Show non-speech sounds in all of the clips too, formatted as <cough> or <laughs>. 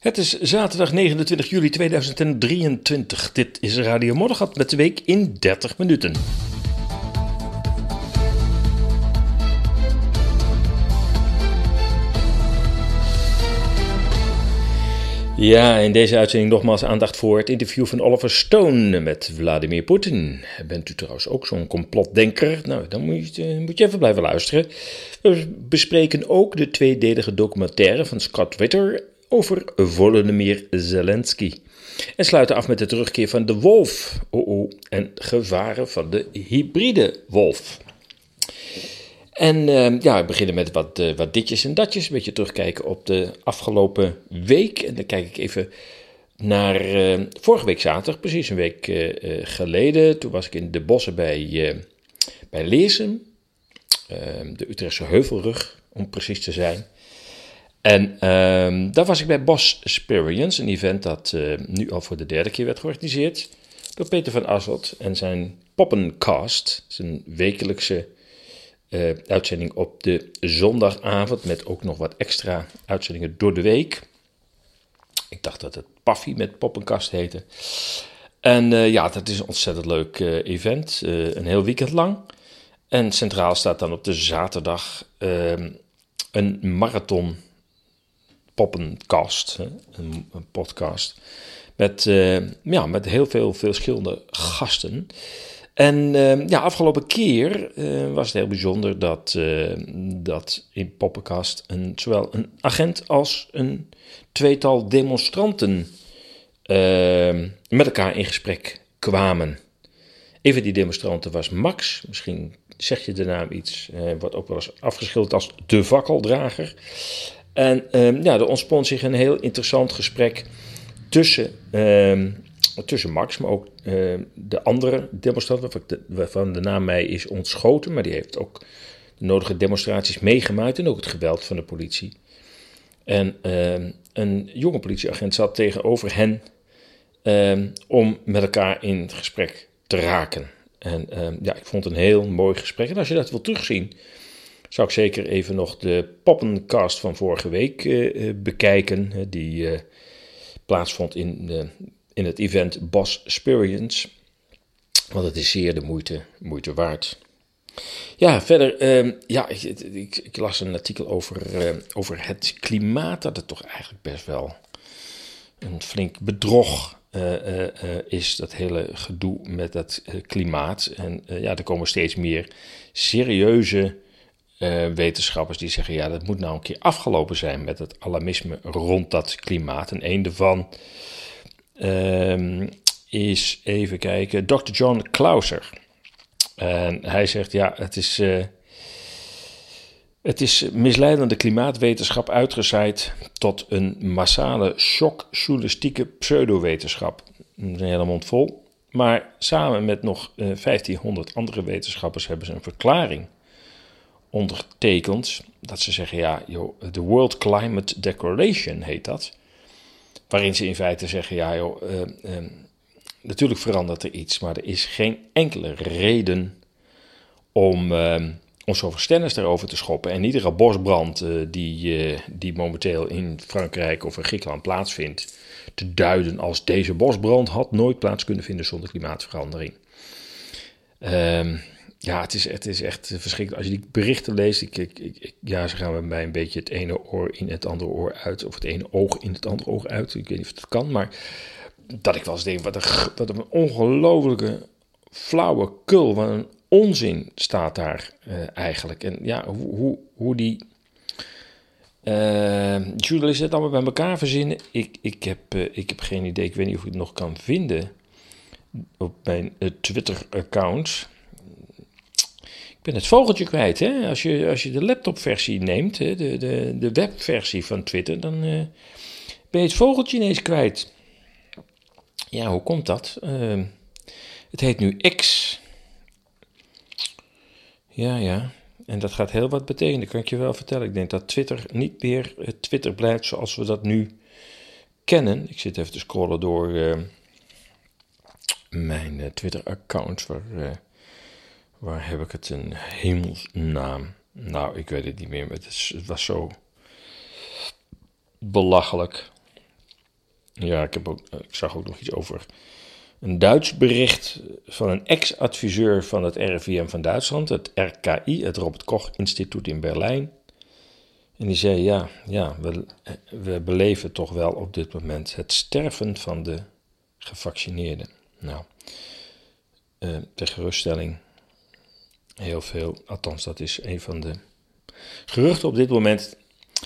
Het is zaterdag 29 juli 2023. Dit is Radio Moddergat met de week in 30 minuten. Ja, in deze uitzending nogmaals aandacht voor het interview van Oliver Stone met Vladimir Poetin. Bent u trouwens ook zo'n complotdenker? Nou, dan moet je, moet je even blijven luisteren. We bespreken ook de tweedelige documentaire van Scott Witter over Volodymyr Zelensky. En sluiten af met de terugkeer van de wolf. Oh oh, en gevaren van de hybride wolf. En uh, ja, we beginnen met wat, uh, wat ditjes en datjes. Een beetje terugkijken op de afgelopen week. En dan kijk ik even naar uh, vorige week zaterdag, precies een week geleden. Toen was ik in de bossen bij, bij Leersum. Ehm, de Utrechtse Heuvelrug, om precies te zijn. En uh, daar was ik bij Boss Experience, een event dat nu al voor de derde keer werd georganiseerd. Door Peter van Asselt en zijn Poppencast. Zijn wekelijkse uh, uitzending op de zondagavond met ook nog wat extra uitzendingen door de week. Ik dacht dat het Paffy met Poppenkast heette. En uh, ja, dat is een ontzettend leuk event, een heel weekend lang. En centraal staat dan op de zaterdag ehm, een marathon Poppenkast, een, een, podcast. Met, ja, met heel veel verschillende gasten. En uh, ja, afgelopen keer uh, was het heel bijzonder dat, dat in Poppenkast een, zowel een agent als een tweetal demonstranten met elkaar in gesprek kwamen. Een van die demonstranten was Max, misschien zeg je de naam iets, wordt ook wel eens afgeschilderd als de fakkeldrager. En ehm, ja, er ontspon zich een heel interessant gesprek tussen tussen Max, maar ook uh, de andere demonstrant, waarvan de naam mij is ontschoten, maar die heeft ook de nodige demonstraties meegemaakt en ook het geweld van de politie. En een jonge politieagent zat tegenover hen om met elkaar in gesprek te raken. En ja, ik vond het een heel mooi gesprek. En als je dat wil terugzien, zou ik zeker even nog de poppencast van vorige week bekijken, die plaatsvond in in het event Boss Experience. Want het is zeer de moeite, moeite waard. Ja, verder, uh, ja, ik, ik, las een artikel over, over het klimaat. Dat het toch eigenlijk best wel een flink bedrog is, dat hele gedoe met dat klimaat. En ja, er komen steeds meer serieuze wetenschappers die zeggen: ja, dat moet nou een keer afgelopen zijn met het alarmisme rond dat klimaat. En een daarvan um, is even kijken, Dr. John Clauser. En hij zegt, ja, het is, uh, het is misleidende klimaatwetenschap uitgezaaid tot een massale shockjournalistieke pseudowetenschap. Een hele mond vol. Maar samen met nog uh, eh, 1500 andere wetenschappers hebben ze een verklaring ondertekend. Dat ze zeggen, ja, joh, de World Climate Declaration heet dat. Waarin ze in feite zeggen: ja, joh, uh, uh, natuurlijk verandert er iets, maar er is geen enkele reden om, uh, om zoveel stennis daarover te schoppen. En iedere bosbrand die, die momenteel in Frankrijk of in Griekenland plaatsvindt, te duiden als deze bosbrand had nooit plaats kunnen vinden zonder klimaatverandering. Ehm, ja, het is, het is echt verschrikkelijk. Als je die berichten leest, ik, ik, ik, ja, ze gaan bij mij een beetje het ene oor in het andere oor uit, of het ene oog in het andere oog uit. Ik weet niet of dat kan, maar dat ik wel eens denk, wat een, wat een ongelofelijke flauwe kul, wat een onzin staat daar uh, eigenlijk. En ja, hoe, hoe, hoe die uh, journalisten het allemaal bij elkaar verzinnen, ik, ik, heb, ik heb geen idee. Ik weet niet of ik het nog kan vinden op mijn Twitter-account. Ik ben het vogeltje kwijt. Hè? Als, je, als je de laptopversie neemt, hè, de, de, de webversie van Twitter, dan uh, ben je het vogeltje ineens kwijt. Ja, hoe komt dat? Uh, het heet nu X. Ja, ja. En dat gaat heel wat betekenen, kan ik je wel vertellen. Ik denk dat Twitter niet meer Twitter blijft zoals we dat nu kennen. Ik zit even te scrollen door uh, mijn Twitter-account, waar Waar heb ik het een hemelsnaam? Nou, ik weet het niet meer, het, was zo belachelijk. ja, ik, heb ook, ik zag ook nog iets over een Duits bericht van een ex-adviseur van het RIVM van Duitsland, het RKI, het Robert Koch Instituut in Berlijn. En die zei: Ja, ja we, we beleven toch wel op dit moment het sterven van de gevaccineerden. Nou, uh, ter geruststelling, heel veel, althans, dat is een van de geruchten op dit moment.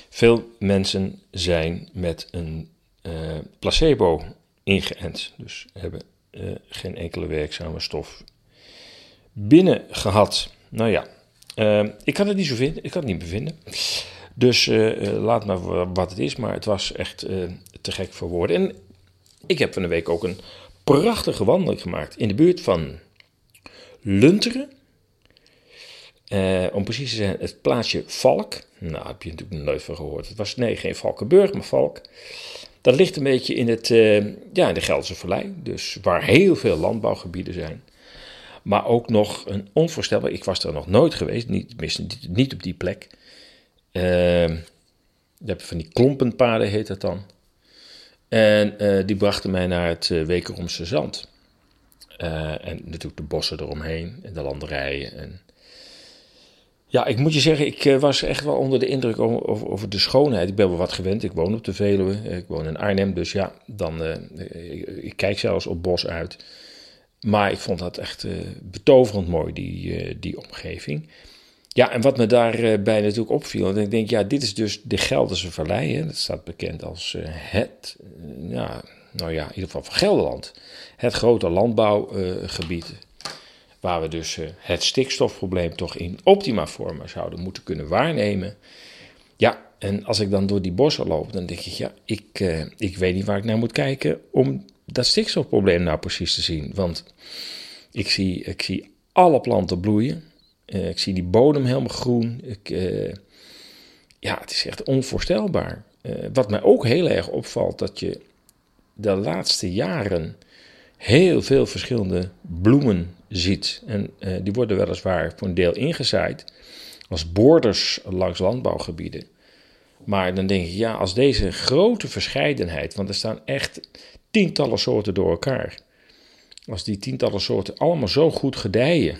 Veel mensen zijn met een uh, placebo ingeënt, dus hebben uh, geen enkele werkzame stof binnen gehad. Nou ja, uh, ik kan het niet zo vinden, ik kan het niet bevinden. Dus laat maar wat het is, maar het was echt te gek voor woorden. En ik heb van de week ook een prachtige wandeling gemaakt in de buurt van Lunteren. Uh, om precies te zijn, het plaatsje Valk. Nou, heb je natuurlijk nooit van gehoord. Het was nee, geen Valkenburg, maar Valk. Dat ligt een beetje in, het, uh, ja, in de Gelderse Vallei. Dus waar heel veel landbouwgebieden zijn. Maar ook nog een onvoorstelbaar. Ik was er nog nooit geweest, niet, niet, niet op die plek. Uh, je van die klompenpaden, heet dat dan. En uh, die brachten mij naar het Wekeromse Zand. En natuurlijk de bossen eromheen en de landerijen. En... Ja, ik moet je zeggen, ik was echt wel onder de indruk over, de schoonheid. Ik ben wel wat gewend, ik woon op de Veluwe, ik woon in Arnhem, dus ja, dan, ik, ik, kijk zelfs op bos uit. Maar ik vond dat echt betoverend mooi, die, die omgeving. Ja, en wat me daarbij natuurlijk opviel, en ik denk, ja, dit is dus de Gelderse Vallei. Dat staat bekend als het, ja, nou ja, in ieder geval van Gelderland, het grote landbouwgebied. Waar we dus het stikstofprobleem toch in optima forma zouden moeten kunnen waarnemen. Ja, en als ik dan door die bossen loop, dan denk ik, ja, ik, ik weet niet waar ik naar moet kijken om dat stikstofprobleem nou precies te zien. Want ik zie, ik zie alle planten bloeien. Uh, ik zie die bodem helemaal groen. Ik, ja, het is echt onvoorstelbaar. Wat mij ook heel erg opvalt, dat je de laatste jaren heel veel verschillende bloemen ziet. En die worden weliswaar voor een deel ingezaaid als borders langs landbouwgebieden. Maar dan denk ik, ja, als deze grote verscheidenheid, want er staan echt tientallen soorten door elkaar. Als die tientallen soorten allemaal zo goed gedijen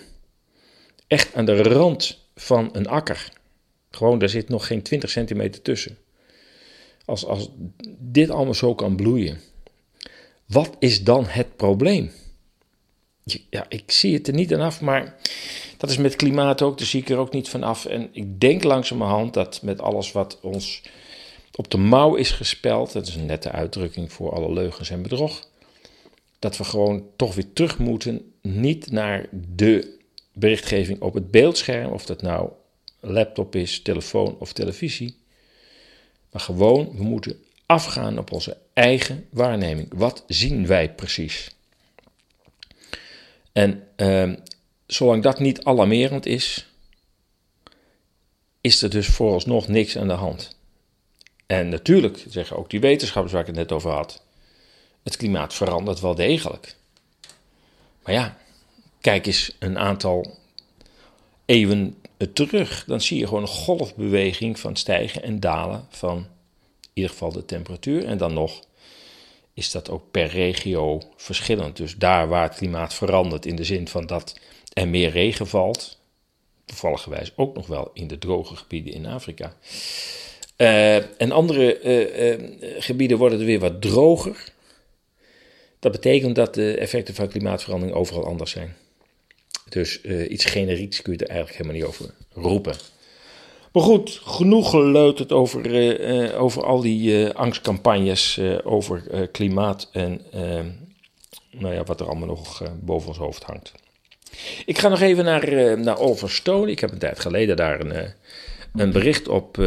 echt aan de rand van een akker. Gewoon, daar zit nog geen 20 centimeter tussen. Als, als dit allemaal zo kan bloeien, wat is dan het probleem? Ja, ik zie het er niet aan af, maar dat is met klimaat ook, daar zie ik er ook niet van af. En ik denk langzamerhand dat met alles wat ons op de mouw is gespeld, dat is een nette uitdrukking voor alle leugens en bedrog, dat we gewoon toch weer terug moeten, niet naar de berichtgeving op het beeldscherm, of dat nou laptop is, telefoon of televisie. Maar gewoon, we moeten afgaan op onze eigen waarneming. Wat zien wij precies? En uh, zolang dat niet alarmerend is, is er dus vooralsnog niks aan de hand. En natuurlijk zeggen ook die wetenschappers waar ik het net over had, het klimaat verandert wel degelijk. Maar ja, Kijk eens een aantal eeuwen terug, dan zie je gewoon een golfbeweging van stijgen en dalen van in ieder geval de temperatuur. En dan nog is dat ook per regio verschillend. Dus daar waar het klimaat verandert in de zin van dat er meer regen valt, toevallig ook nog wel in de droge gebieden in Afrika. Uh, en andere uh, uh, gebieden worden er weer wat droger. Dat betekent dat de effecten van klimaatverandering overal anders zijn. Dus iets generieks kun je er eigenlijk helemaal niet over roepen. Maar goed, genoeg geleuterd over, uh, over al die angstcampagnes over klimaat en nou ja, wat er allemaal nog boven ons hoofd hangt. Ik ga nog even naar, naar Oliver Stone. Ik heb een tijd geleden daar een, een bericht op,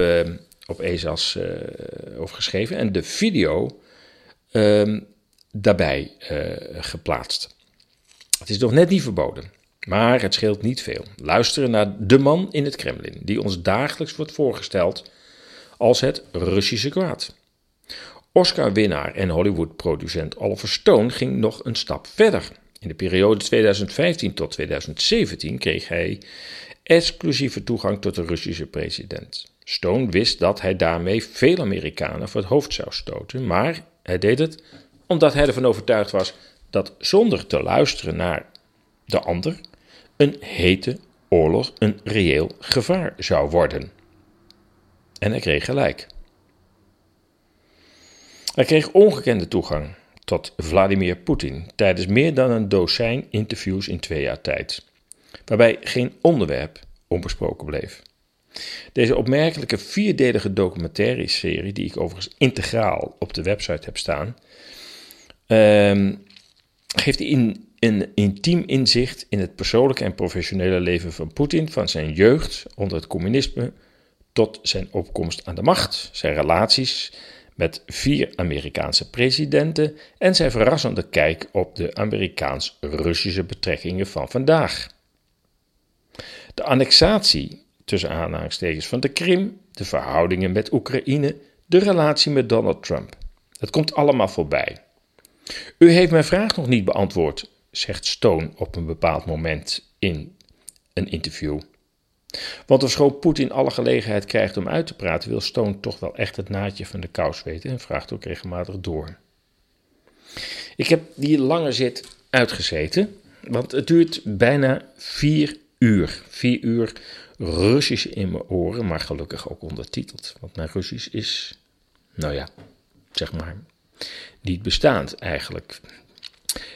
op ESAS over geschreven en de video ehm, daarbij geplaatst. Het is nog net niet verboden. Maar het scheelt niet veel. Luisteren naar de man in het Kremlin, die ons dagelijks wordt voorgesteld als het Russische kwaad. Oscar-winnaar en Hollywood-producent Oliver Stone ging nog een stap verder. In de periode 2015 tot 2017 kreeg hij exclusieve toegang tot de Russische president. Stone wist dat hij daarmee veel Amerikanen voor het hoofd zou stoten, maar Hij deed het omdat hij ervan overtuigd was dat zonder te luisteren naar de ander een hete oorlog een reëel gevaar zou worden. En hij kreeg gelijk. Hij kreeg ongekende toegang tot Vladimir Poetin tijdens meer dan een dozijn interviews in twee jaar tijd, waarbij geen onderwerp onbesproken bleef. Deze opmerkelijke vierdelige documentaire serie, die ik overigens integraal op de website heb staan, uh, geeft in, een intiem inzicht in het persoonlijke en professionele leven van Poetin, van zijn jeugd onder het communisme tot zijn opkomst aan de macht, zijn relaties met vier Amerikaanse presidenten en zijn verrassende kijk op de Amerikaans-Russische betrekkingen van vandaag. De annexatie tussen aanhalingstekens van de Krim, de verhoudingen met Oekraïne, de relatie met Donald Trump. Het komt allemaal voorbij. U heeft mijn vraag nog niet beantwoord, zegt Stone op een bepaald moment in een interview. Want ofschoon Poetin alle gelegenheid krijgt om uit te praten, wil Stone toch wel echt het naadje van de kous weten en vraagt ook regelmatig door. Ik heb die lange zit uitgezeten, want het duurt bijna vier uur. Vier uur Russisch in mijn oren, maar gelukkig ook ondertiteld. Want mijn Russisch is, nou ja, zeg maar, niet bestaand eigenlijk.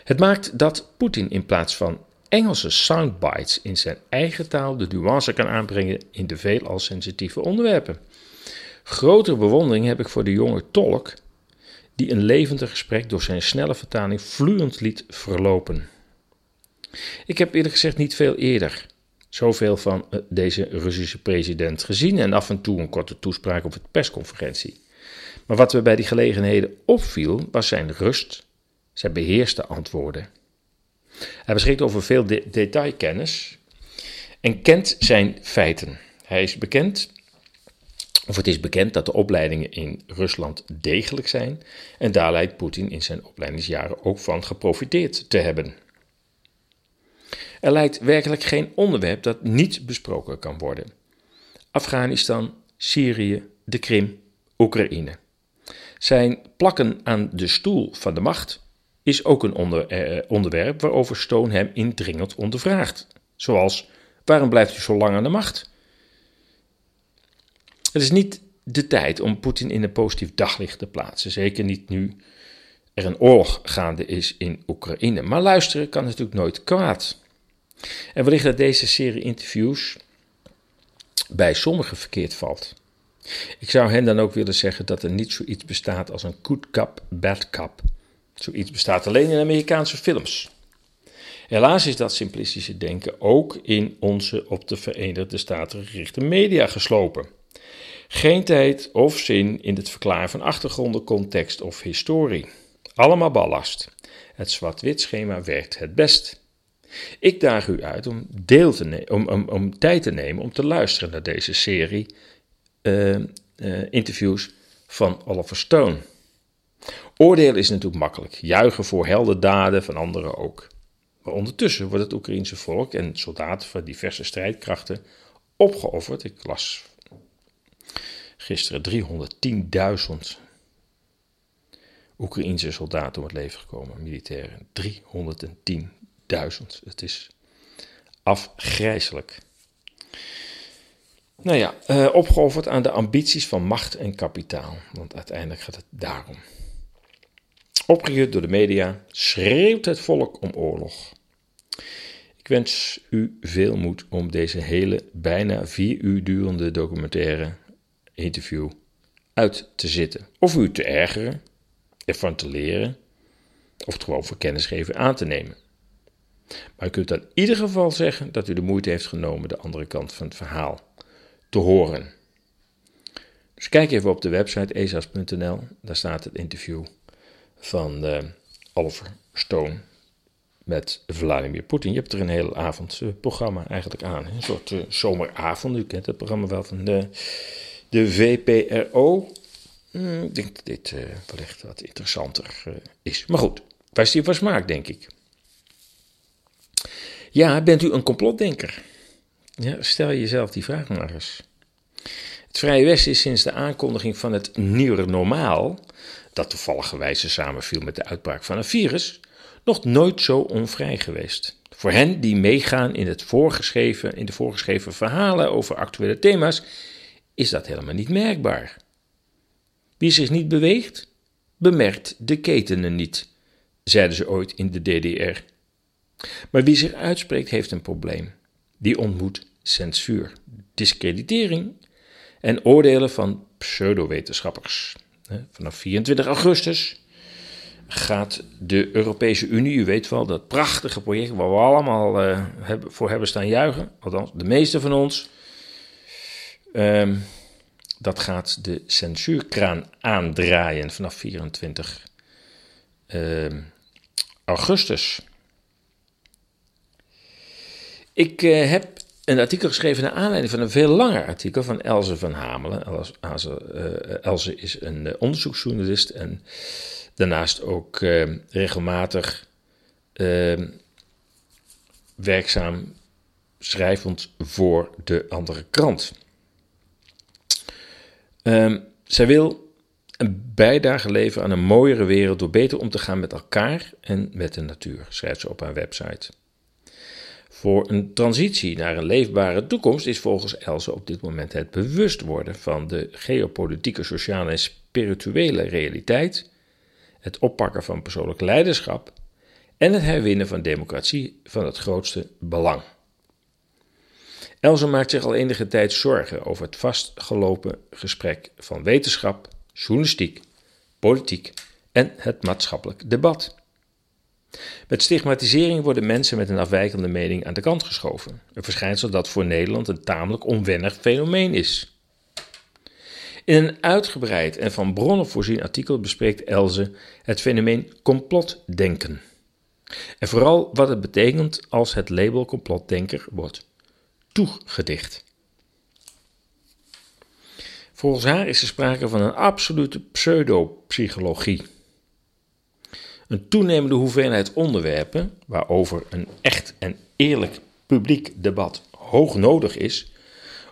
Het maakt dat Poetin in plaats van Engelse soundbites in zijn eigen taal de nuance kan aanbrengen in de veelal sensitieve onderwerpen. Grote bewondering heb ik voor de jonge tolk die een levendig gesprek door zijn snelle vertaling vloeiend liet verlopen. Ik heb eerlijk gezegd niet veel eerder zoveel van eh, deze Russische president gezien en af en toe een korte toespraak op de persconferentie. Maar wat me bij die gelegenheden opviel, was zijn rust, zijn beheerste antwoorden. Hij beschikt over veel detailkennis en kent zijn feiten. Hij is bekend, of het is bekend dat de opleidingen in Rusland degelijk zijn en daar lijkt Poetin in zijn opleidingsjaren ook van geprofiteerd te hebben. Er lijkt werkelijk geen onderwerp dat niet besproken kan worden. Afghanistan, Syrië, de Krim, Oekraïne. Zijn plakken aan de stoel van de macht is ook een onder, eh, onderwerp waarover Stone hem indringend ondervraagt. Zoals: waarom blijft u zo lang aan de macht? Het is niet de tijd om Poetin in een positief daglicht te plaatsen. Zeker niet nu er een oorlog gaande is in Oekraïne. Maar luisteren kan natuurlijk nooit kwaad. En wellicht dat deze serie interviews bij sommigen verkeerd valt. Ik zou hen dan ook willen zeggen dat er niet zoiets bestaat als een good cup, bad cup. Zoiets bestaat alleen in Amerikaanse films. Helaas is dat simplistische denken ook in onze op de Verenigde Staten gerichte media geslopen. Geen tijd of zin in het verklaren van achtergronden, context of historie. Allemaal ballast. Het zwart-wit schema werkt het best. Ik daag u uit om, deel te om, om, om tijd te nemen om te luisteren naar deze serie uh, uh, interviews van Oliver Stone. Oordelen is natuurlijk makkelijk, juichen voor heldendaden van anderen ook. Maar ondertussen wordt het Oekraïense volk en soldaten van diverse strijdkrachten opgeofferd. Ik las gisteren 310.000 Oekraïense soldaten om het leven gekomen, militairen. 310 duizend. Het is afgrijzelijk. Nou ja, uh, opgeofferd aan de ambities van macht en kapitaal. Want uiteindelijk gaat het daarom. Opgejut door de media schreeuwt het volk om oorlog. Ik wens u veel moed om deze hele bijna vier uur durende documentaire interview uit te zitten. Of u te ergeren, ervan te leren, of het gewoon voor kennisgeven aan te nemen. Maar u kunt in ieder geval zeggen dat u de moeite heeft genomen de andere kant van het verhaal te horen. Dus kijk even op de website esas.nl, daar staat het interview van uh, Oliver Stone met Vladimir Poetin. Je hebt er een hele avondprogramma eigenlijk aan, een soort uh, zomeravond. U kent het programma wel van de, de VPRO. Hmm, ik denk dat dit wellicht wat interessanter is. Maar goed, hier van smaak, denk ik. Ja, bent u een complotdenker? Ja, stel jezelf die vraag maar eens. Het Vrije Westen is sinds de aankondiging van het nieuwe normaal dat toevalligerwijze samenviel met de uitbraak van een virus, nog nooit zo onvrij geweest. Voor hen die meegaan in, het voorgeschreven, in de voorgeschreven verhalen over actuele thema's, is dat helemaal niet merkbaar. Wie zich niet beweegt, bemerkt de ketenen niet, zeiden ze ooit in de DDR. Maar wie zich uitspreekt, heeft een probleem. Die ontmoet censuur, discreditering en oordelen van pseudowetenschappers. Vanaf 24 augustus gaat de Europese Unie, u weet wel, dat prachtige project waar we allemaal uh, voor hebben staan juichen, althans de meeste van ons, um, dat gaat de censuurkraan aandraaien vanaf 24 uh, augustus. Ik uh, heb een artikel geschreven naar aanleiding van een veel langer artikel van Elze van Hamelen. Elze, Elze is een uh, onderzoeksjournalist en daarnaast ook uh, regelmatig werkzaam schrijvend voor de andere krant. Um, zij wil een bijdrage leveren aan een mooiere wereld door beter om te gaan met elkaar en met de natuur, schrijft ze op haar website. Voor een transitie naar een leefbare toekomst is volgens Else op dit moment het bewust worden van de geopolitieke, sociale en spirituele realiteit, het oppakken van persoonlijk leiderschap en het herwinnen van democratie van het grootste belang. Elze maakt zich al enige tijd zorgen over het vastgelopen gesprek van wetenschap, journalistiek, politiek en het maatschappelijk debat. Met stigmatisering worden mensen met een afwijkende mening aan de kant geschoven. Een verschijnsel dat voor Nederland een tamelijk onwennig fenomeen is. In een uitgebreid en van bronnen voorzien artikel bespreekt Elze het fenomeen complotdenken. En vooral wat het betekent als het label complotdenker wordt toegedicht. Volgens haar is er sprake van een absolute pseudopsychologie. Een toenemende hoeveelheid onderwerpen waarover een echt en eerlijk publiek debat hoog nodig is,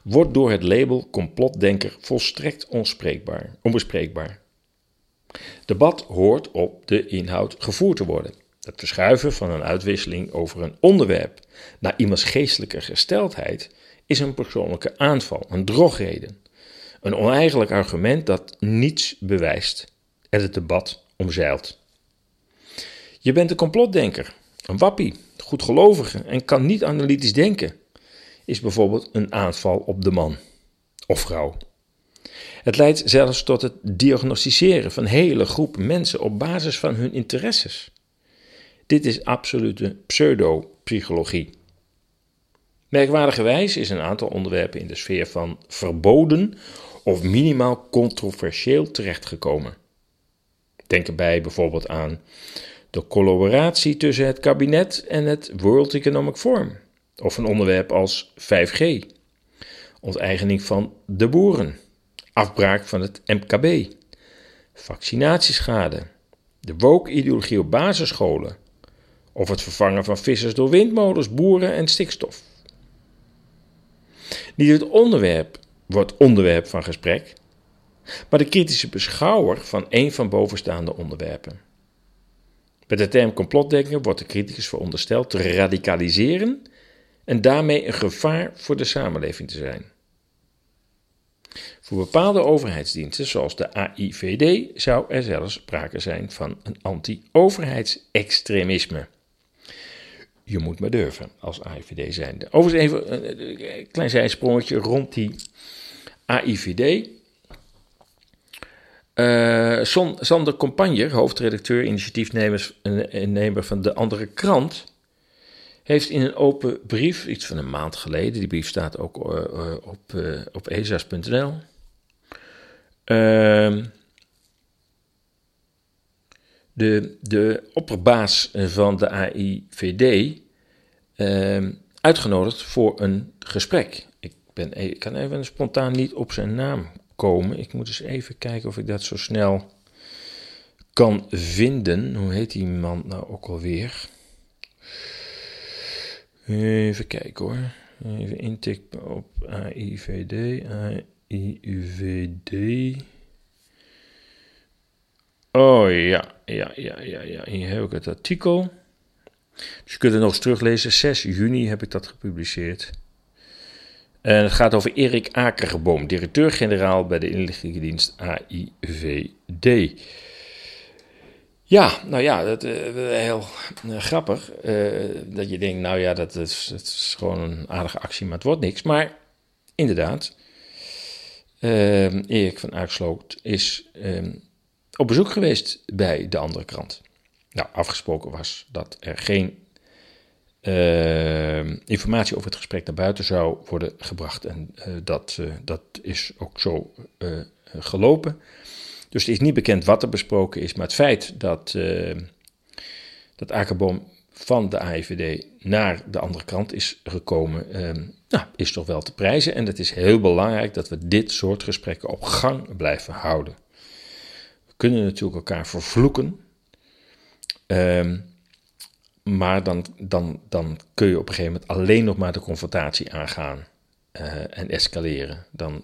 wordt door het label complotdenker volstrekt onbespreekbaar. Debat hoort op de inhoud gevoerd te worden. Het verschuiven van een uitwisseling over een onderwerp naar iemands geestelijke gesteldheid is een persoonlijke aanval, een drogreden. Een oneigenlijk argument dat niets bewijst en het debat omzeilt. Je bent een complotdenker, een wappie, goedgelovige en kan niet analytisch denken, is bijvoorbeeld een aanval op de man of vrouw. Het leidt zelfs tot het diagnosticeren van hele groepen mensen op basis van hun interesses. Dit is absolute pseudopsychologie. Merkwaardigerwijs is een aantal onderwerpen in de sfeer van verboden of minimaal controversieel terechtgekomen. Denk erbij bijvoorbeeld aan de collaboratie tussen het kabinet en het World Economic Forum, of een onderwerp als 5G, onteigening van de boeren, afbraak van het MKB, vaccinatieschade, de woke-ideologie op basisscholen, of het vervangen van vissers door windmolens, boeren en stikstof. Niet het onderwerp wordt onderwerp van gesprek, maar de kritische beschouwer van een van bovenstaande onderwerpen. Met de term complotdenken wordt de criticus verondersteld te radicaliseren en daarmee een gevaar voor de samenleving te zijn. Voor bepaalde overheidsdiensten, zoals de AIVD, zou er zelfs sprake zijn van een anti-overheidsextremisme. Je moet maar durven als AIVD zijnde. Overigens even een klein zijsprongetje rond die AIVD. Uh, Sander Compagner, hoofdredacteur, initiatiefnemer van de andere krant, heeft in een open brief, iets van een maand geleden, die brief staat ook uh, op, uh, op ezas.nl, ehm, de, de opperbaas van de AIVD ehm, uitgenodigd voor een gesprek. Ik, ben, e-, ik kan even spontaan niet op zijn naam komen. Ik moet eens even kijken of ik dat zo snel kan vinden. Hoe heet die man nou ook alweer? Even kijken hoor. Even intikken op AIVD. AIVD. Oh ja, ja, ja, ja, ja. Hier heb ik het artikel. Dus je kunt het nog eens teruglezen. 6 juni heb ik dat gepubliceerd. En het gaat over Erik Akergeboom, directeur-generaal bij de inlichtingendienst AIVD. Ja, nou ja, dat uh, heel uh, grappig. Uh, dat je denkt, nou ja, dat is, dat is gewoon een aardige actie, maar het wordt niks. Maar inderdaad, Erik van Aaksloot is op bezoek geweest bij de andere krant. Nou, afgesproken was dat er geen uh, informatie over het gesprek naar buiten zou worden gebracht. En uh, dat, uh, dat is ook zo gelopen. Dus het is niet bekend wat er besproken is, maar het feit dat, dat Akerboom van de AIVD naar de andere kant is gekomen, ehm, nou, is toch wel te prijzen. En het is heel belangrijk dat we dit soort gesprekken op gang blijven houden. We kunnen natuurlijk elkaar vervloeken. Ehm, maar dan, dan, dan kun je op een gegeven moment alleen nog maar de confrontatie aangaan uh, en escaleren. Dan,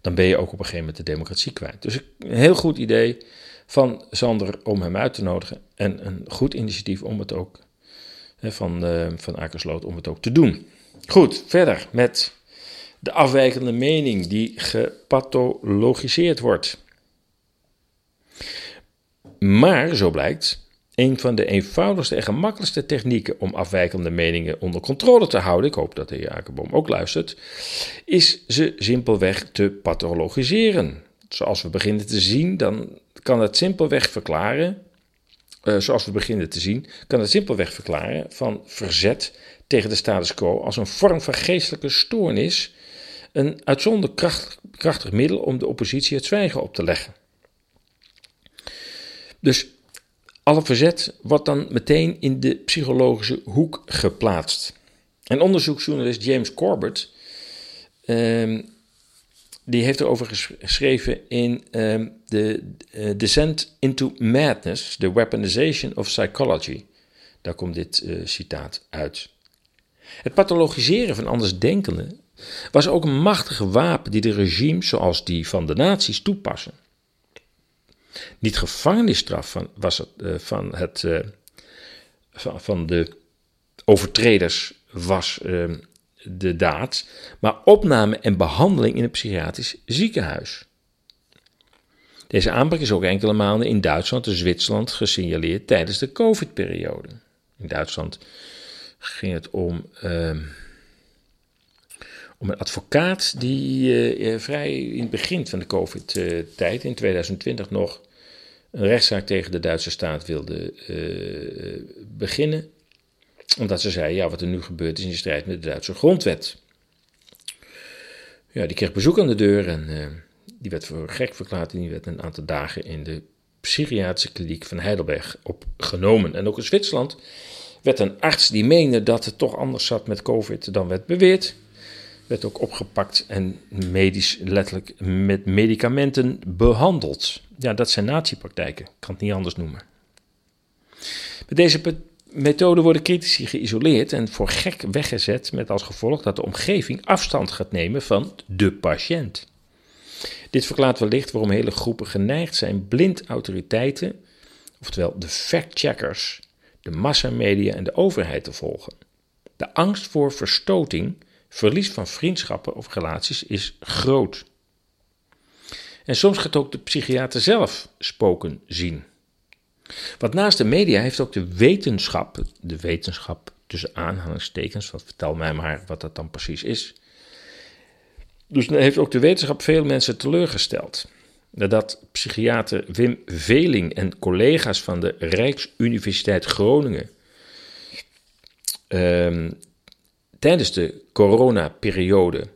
dan ben je ook op een gegeven moment de democratie kwijt. Dus een heel goed idee van Sander om hem uit te nodigen. En een goed initiatief om het ook, van, uh, van Akersloot, om het ook te doen. Goed, verder met de afwijkende mening die gepathologiseerd wordt. Maar, zo blijkt, een van de eenvoudigste en gemakkelijkste technieken om afwijkende meningen onder controle te houden, ik hoop dat de heer Akerboom ook luistert, is ze simpelweg te pathologiseren. Zoals we beginnen te zien, dan kan het simpelweg verklaren, uh, zoals we beginnen te zien, kan het simpelweg verklaren van verzet tegen de status quo als een vorm van geestelijke stoornis, een uitzonderlijk kracht, krachtig middel om de oppositie het zwijgen op te leggen. Dus alle verzet wordt dan meteen in de psychologische hoek geplaatst. En onderzoeksjournalist James Corbett, um, die heeft erover geschreven in um, The uh, Descent into Madness, The Weaponization of Psychology. Daar komt dit uh, citaat uit. Het pathologiseren van andersdenkenden was ook een machtige wapen die de regimes zoals die van de nazi's toepassen. Niet gevangenisstraf van, was het, uh, van, het, uh, van, van, de overtreders was uh, de daad, maar opname en behandeling in een psychiatrisch ziekenhuis. Deze aanpak is ook enkele maanden in Duitsland en Zwitserland gesignaleerd tijdens de COVID-periode. In Duitsland ging het om, ehm, om een advocaat die vrij in het begin van de COVID-tijd, in 2020 nog, een rechtszaak tegen de Duitse staat wilde uh, beginnen. Omdat ze zei, ja, wat er nu gebeurt is in strijd met de Duitse grondwet. Ja, die kreeg bezoek aan de deur en die werd voor gek verklaard en die werd een aantal dagen in de psychiatrische kliniek van Heidelberg opgenomen. En ook in Zwitserland werd een arts die meende dat het toch anders zat met COVID dan werd beweerd, werd ook opgepakt en medisch letterlijk met medicamenten behandeld. Ja, dat zijn natiepraktijken, ik kan het niet anders noemen. Met deze methode worden critici geïsoleerd en voor gek weggezet, met als gevolg dat de omgeving afstand gaat nemen van de patiënt. Dit verklaart wellicht waarom hele groepen geneigd zijn blind autoriteiten, oftewel de factcheckers, de massamedia en de overheid te volgen. De angst voor verstoting verlies van vriendschappen of relaties is groot. En soms gaat ook de psychiater zelf spoken zien. Want naast de media heeft ook de wetenschap, de wetenschap tussen aanhalingstekens, vertel mij maar wat dat dan precies is. Dus heeft ook de wetenschap veel mensen teleurgesteld. Nadat psychiater Wim Veling en collega's van de Rijksuniversiteit Groningen um, tijdens de coronaperiode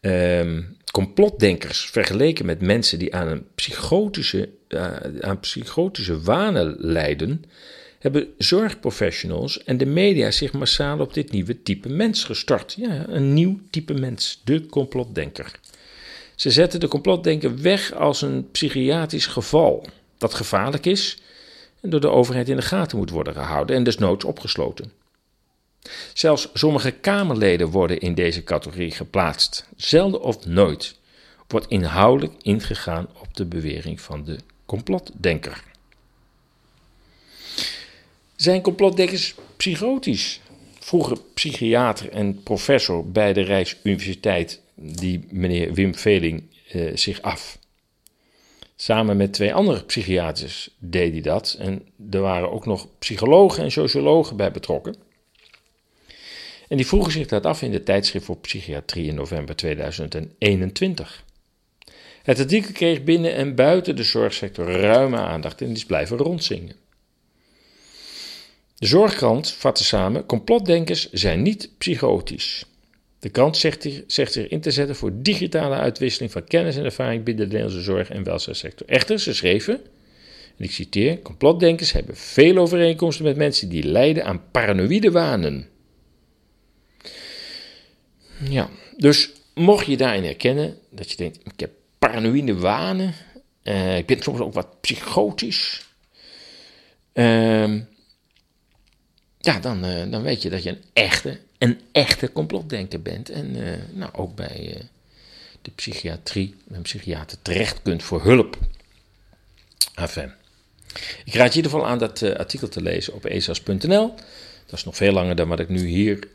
um, complotdenkers vergeleken met mensen die aan een psychotische, uh, aan psychotische wanen lijden, hebben zorgprofessionals en de media zich massaal op dit nieuwe type mens gestart. Ja, een nieuw type mens, de complotdenker. Ze zetten de complotdenker weg als een psychiatrisch geval dat gevaarlijk is en door de overheid in de gaten moet worden gehouden en desnoods opgesloten. Zelfs sommige Kamerleden worden in deze categorie geplaatst. Zelden of nooit wordt inhoudelijk ingegaan op de bewering van de complotdenker. Zijn complotdenkers psychotisch? Vroeger psychiater en professor bij de Rijksuniversiteit, die meneer Wim Veling, eh, zich af. Samen met twee andere psychiaters deed hij dat. En er waren ook nog psychologen en sociologen bij betrokken. En die vroegen zich dat af in de tijdschrift voor psychiatrie in november 2021. Het artikel kreeg binnen en buiten de zorgsector ruime aandacht en is blijven rondzingen. De zorgkrant vatte samen: complotdenkers zijn niet psychotisch. De krant zegt, zegt zich in te zetten voor digitale uitwisseling van kennis en ervaring binnen de Nederlandse zorg- en welzijnssector. Echter, ze schreven, en ik citeer: complotdenkers hebben veel overeenkomsten met mensen die lijden aan paranoïde wanen. Ja, dus mocht je daarin herkennen dat je denkt: ik heb paranoïde wanen, uh, ik ben soms ook wat psychotisch. Uh, ja, dan, uh, dan weet je dat je een echte, een echte complotdenker bent. En uh, nou, ook bij de psychiatrie, een psychiater terecht kunt voor hulp. Enfin. Ik raad je in ieder geval aan dat artikel te lezen op esas.nl. Dat is nog veel langer dan wat ik nu hier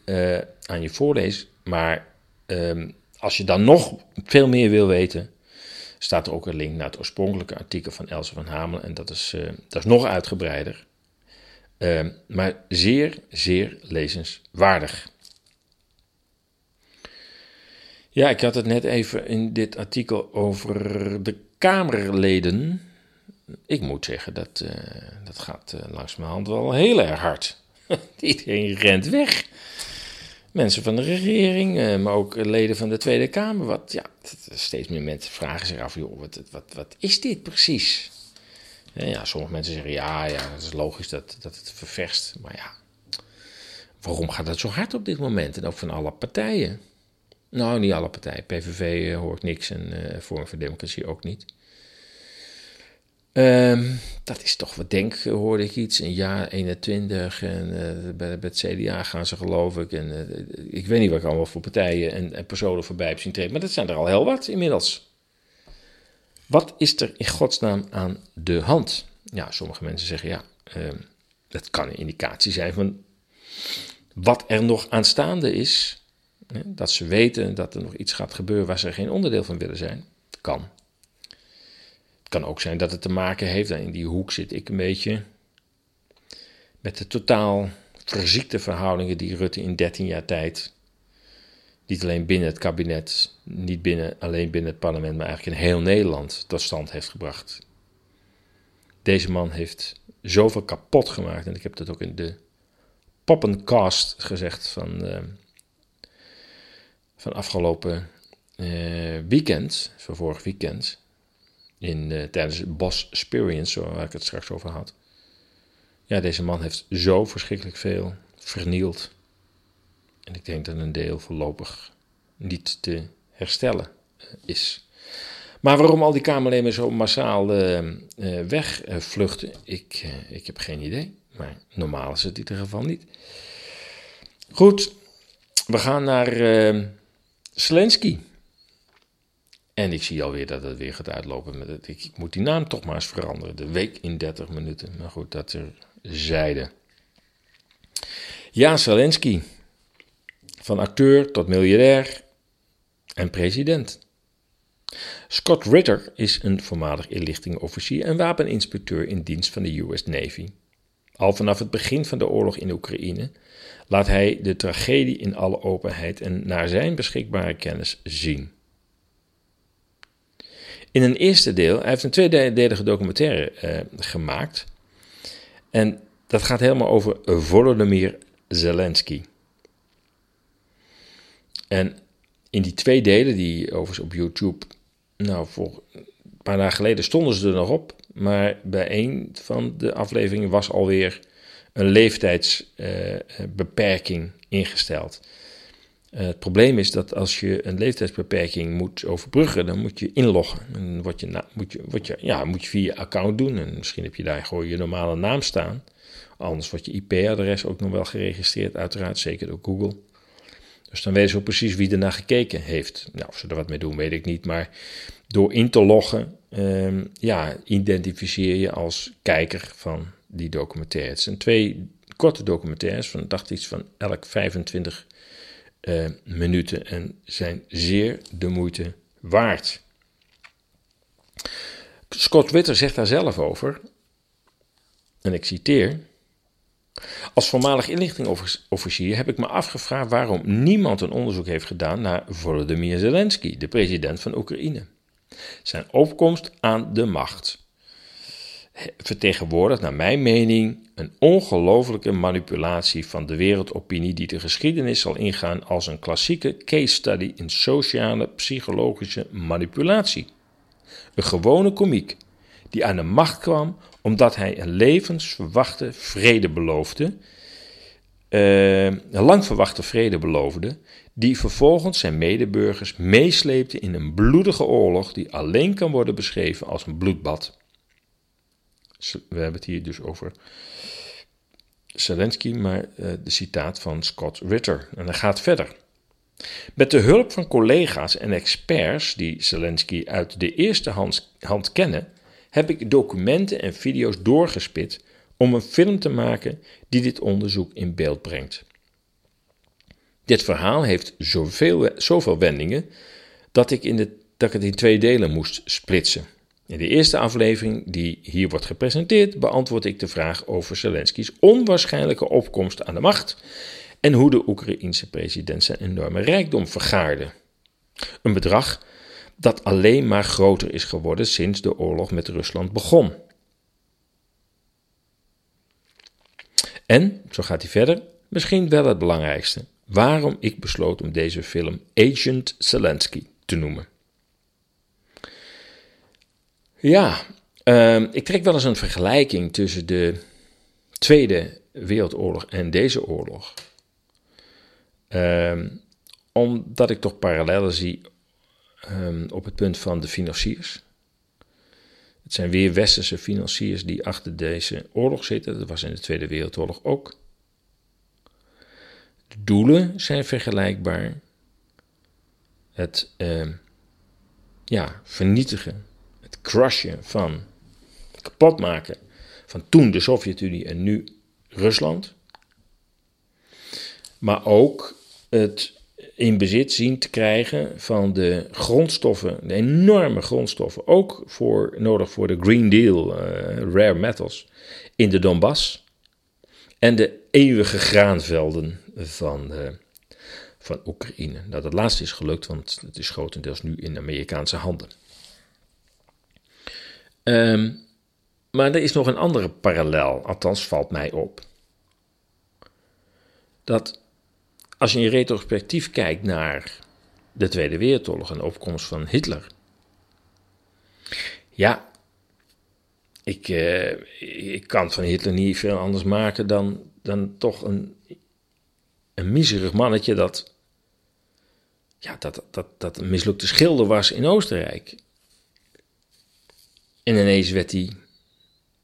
aan je voorlees. Maar um, als je dan nog veel meer wil weten, staat er ook een link naar het oorspronkelijke artikel van Else van Hamelen. En dat is, uh, dat is nog uitgebreider. Uh, maar zeer, zeer lezenswaardig. Ja, ik had het net even in dit artikel over de Kamerleden. Ik moet zeggen, dat, uh, dat gaat uh, langzamerhand wel heel erg hard. <laughs> Iedereen rent weg mensen van de regering, eh, maar ook leden van de Tweede Kamer. Wat, ja, steeds meer mensen vragen zich af, joh, wat, wat, wat is dit precies? Ja, sommige mensen zeggen, ja, ja, het is logisch dat, dat het ververst. Maar ja, waarom gaat het zo hard op dit moment? En ook van alle partijen. Nou, niet alle partijen. PVV uh, hoort niks en uh, Vorm voor Democratie ook niet. Um, dat is toch wat denk, hoorde ik iets, een jaar 21 en uh, bij, het CDA gaan ze geloof ik. En uh, ik weet niet wat ik allemaal voor partijen en, en, personen voorbij heb zien treden, maar dat zijn er al heel wat inmiddels. Wat is er in godsnaam aan de hand? Ja, sommige mensen zeggen ja, uh, dat kan een indicatie zijn van wat er nog aanstaande is. Hè, dat ze weten dat er nog iets gaat gebeuren waar ze geen onderdeel van willen zijn. Kan kan ook zijn dat het te maken heeft, en in die hoek zit ik een beetje, met de totaal verziekte verhoudingen die Rutte in 13 jaar tijd, niet alleen binnen het kabinet, niet binnen, alleen binnen het parlement, maar eigenlijk in heel Nederland tot stand heeft gebracht. Deze man heeft zoveel kapot gemaakt, en ik heb dat ook in de poppencast gezegd van, uh, van afgelopen uh, weekend, van vorig weekend in, uh, tijdens Boss Experience, waar ik het straks over had. Ja, deze man heeft zo verschrikkelijk veel vernield. En ik denk dat een deel voorlopig niet te herstellen uh, is. Maar waarom al die Kamerleden zo massaal uh, wegvluchten, ik, ik heb geen idee. Maar normaal is het in ieder geval niet. Goed, we gaan naar Zelensky. En ik zie alweer dat het weer gaat uitlopen. Ik, moet die naam toch maar eens veranderen. De week in 30 minuten. Maar goed, dat er zijde. Ja, Zelensky. Van acteur tot miljardair en president. Scott Ritter is een voormalig inlichtingofficier en wapeninspecteur in dienst van de US Navy. Al vanaf het begin van de oorlog in Oekraïne laat hij de tragedie in alle openheid en naar zijn beschikbare kennis zien. In een eerste deel, hij heeft een tweedelige documentaire uh, gemaakt. En dat gaat helemaal over Volodymyr Zelensky. En in die twee delen, die overigens op YouTube, nou, voor een paar dagen geleden stonden ze er nog op. Maar bij een van de afleveringen was alweer een leeftijdsbeperking uh, ingesteld. Uh, het probleem is dat als je een leeftijdsbeperking moet overbruggen, dan moet je inloggen. En word je, moet, je, word je, ja, moet je via je account doen. En misschien heb je daar gewoon je normale naam staan. Anders wordt je IP-adres ook nog wel geregistreerd, uiteraard, zeker door Google. Dus dan weten ze ook precies wie ernaar gekeken heeft. Nou, of ze er wat mee doen, weet ik niet. Maar door in te loggen ehm, ja, identificeer je als kijker van die documentaires. Het zijn twee korte documentaires van, dacht iets van elk 25 uh, minuten en zijn zeer de moeite waard. Scott Witter zegt daar zelf over, en ik citeer. Als voormalig inlichtingofficier heb ik me afgevraagd waarom niemand een onderzoek heeft gedaan naar Volodymyr Zelensky, de president van Oekraïne. Zijn opkomst aan de macht vertegenwoordigt, naar mijn mening, een ongelofelijke manipulatie van de wereldopinie die de geschiedenis zal ingaan als een klassieke case study in sociale psychologische manipulatie. Een gewone komiek die aan de macht kwam omdat hij een levensverwachte vrede beloofde, uh, een lang verwachte vrede beloofde, die vervolgens zijn medeburgers meesleepte in een bloedige oorlog die alleen kan worden beschreven als een bloedbad. We hebben het hier dus over Zelensky, maar uh, de citaat van Scott Ritter. En hij gaat verder. Met de hulp van collega's en experts die Zelensky uit de eerste hand, hand kennen, heb ik documenten en video's doorgespit om een film te maken die dit onderzoek in beeld brengt. Dit verhaal heeft zoveel, zoveel wendingen dat ik, in de, dat ik het in twee delen moest splitsen. In de eerste aflevering, die hier wordt gepresenteerd, beantwoord ik de vraag over Zelensky's onwaarschijnlijke opkomst aan de macht en hoe de Oekraïense president zijn enorme rijkdom vergaarde. Een bedrag dat alleen maar groter is geworden sinds de oorlog met Rusland begon. En, zo gaat hij verder, misschien wel het belangrijkste, waarom ik besloot om deze film Agent Zelensky te noemen. Ja, uh, ik trek wel eens een vergelijking tussen de Tweede Wereldoorlog en deze oorlog. Uh, omdat ik toch parallellen zie um, op het punt van de financiers. Het zijn weer westerse financiers die achter deze oorlog zitten. Dat was in de Tweede Wereldoorlog ook. De doelen zijn vergelijkbaar. Het ja, vernietigen crushen van, kapotmaken van toen de Sovjet-Unie en nu Rusland. Maar ook het in bezit zien te krijgen van de grondstoffen, de enorme grondstoffen, ook voor, nodig voor de Green Deal, uh, rare metals, in de Donbass. En de eeuwige graanvelden van, uh, van Oekraïne. Nou, dat laatste is gelukt, want het is grotendeels nu in Amerikaanse handen. Um, maar er is nog een andere parallel, althans valt mij op. Dat als je in retrospectief kijkt naar de Tweede Wereldoorlog en de opkomst van Hitler. Ja, ik, uh, ik kan van Hitler niet veel anders maken dan, dan toch een, een miserig mannetje dat, ja, dat, dat, dat een mislukte schilder was in Oostenrijk. En ineens werd hij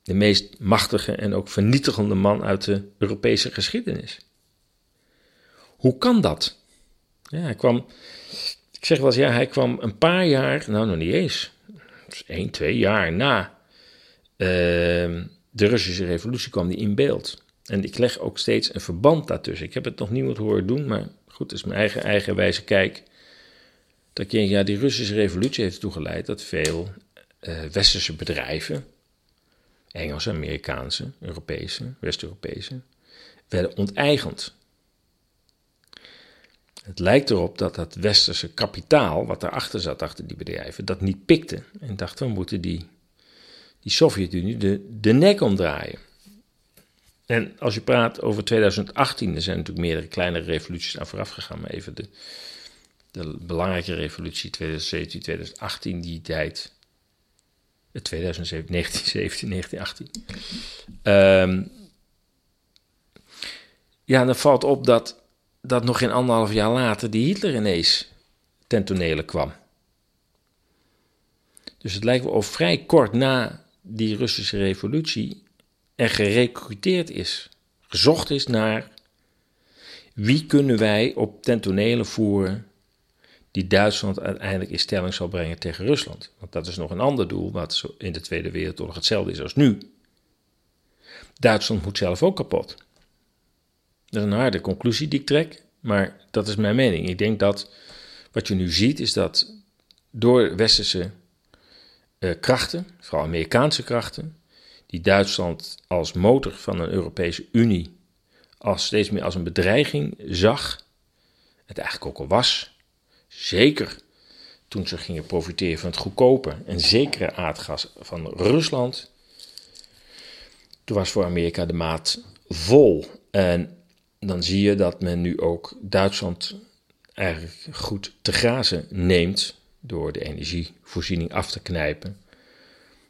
de meest machtige en ook vernietigende man uit de Europese geschiedenis. Hoe kan dat? Ja, hij kwam, ik zeg wel eens, ja, hij kwam een paar jaar, nou nog niet eens, dus één, twee jaar na uh, de Russische revolutie kwam hij in beeld. En ik leg ook steeds een verband daartussen. Ik heb het nog niemand horen doen, maar goed, dat is mijn eigen eigenwijze kijk. Dat je, ja, die Russische revolutie heeft toegeleid dat veel uh, westerse bedrijven, Engelse, Amerikaanse, Europese, West-Europese, werden onteigend. Het lijkt erop dat dat westerse kapitaal, wat daarachter zat, achter die bedrijven, dat niet pikte. En dacht, we moeten die, die Sovjet-Unie de, de nek omdraaien. En als je praat over 2018, er zijn natuurlijk meerdere kleinere revoluties aan vooraf gegaan, maar even de, de belangrijke revolutie 2017, 2018, die tijd 2007, 1917, 1918. Um, ja, dan valt op dat, dat nog geen anderhalf jaar later die Hitler ineens ten tonele kwam. Dus het lijkt wel of vrij kort na die Russische revolutie er gerecruiteerd is, gezocht is naar wie kunnen wij op ten tonele voeren die Duitsland uiteindelijk in stelling zal brengen tegen Rusland. Want dat is nog een ander doel, wat in de Tweede Wereldoorlog hetzelfde is als nu. Duitsland moet zelf ook kapot. Dat is een harde conclusie die ik trek, maar dat is mijn mening. Ik denk dat wat je nu ziet is dat door westerse uh, krachten, vooral Amerikaanse krachten, die Duitsland als motor van een Europese Unie als steeds meer als een bedreiging zag, het eigenlijk ook al was, zeker toen ze gingen profiteren van het goedkope en zekere aardgas van Rusland, toen was voor Amerika de maat vol. En dan zie je dat men nu ook Duitsland eigenlijk goed te grazen neemt door de energievoorziening af te knijpen.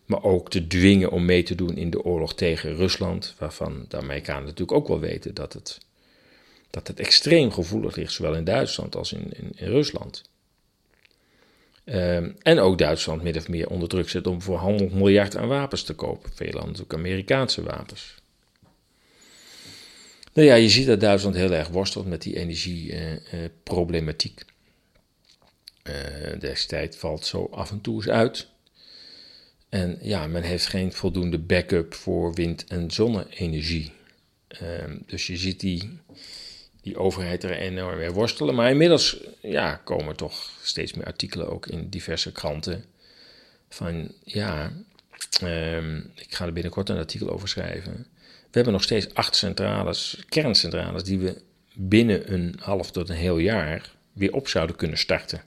Maar ook te dwingen om mee te doen in de oorlog tegen Rusland, waarvan de Amerikanen natuurlijk ook wel weten dat het, dat het extreem gevoelig ligt, zowel in Duitsland als in, in, Rusland. Um, en ook Duitsland min of meer onder druk zet om voor 100 miljard aan wapens te kopen. Veel ook Amerikaanse wapens. Nou ja, je ziet dat Duitsland heel erg worstelt met die energieproblematiek. Uh, uh, destijds valt zo af en toe eens uit. En ja, men heeft geen voldoende backup voor wind- en zonne-energie. Uh, dus je ziet die, die overheid er enorm mee worstelen. Maar inmiddels ja, komen toch steeds meer artikelen ook in diverse kranten. Van ja, ehm, ik ga er binnenkort een artikel over schrijven we hebben nog steeds acht centrales, kerncentrales, die we binnen een half tot een heel jaar weer op zouden kunnen starten.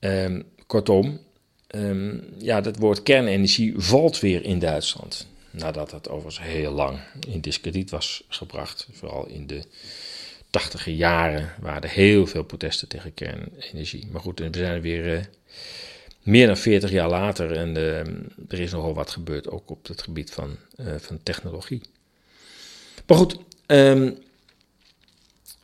Um, kortom, um, ja, dat woord kernenergie valt weer in Duitsland. Nadat het overigens heel lang in discrediet was gebracht. Vooral in de tachtige jaren waren er heel veel protesten tegen kernenergie. Maar goed, we zijn er weer uh, meer dan 40 jaar later en uh, er is nogal wat gebeurd, ook op het gebied van, uh, van technologie. Maar goed, um,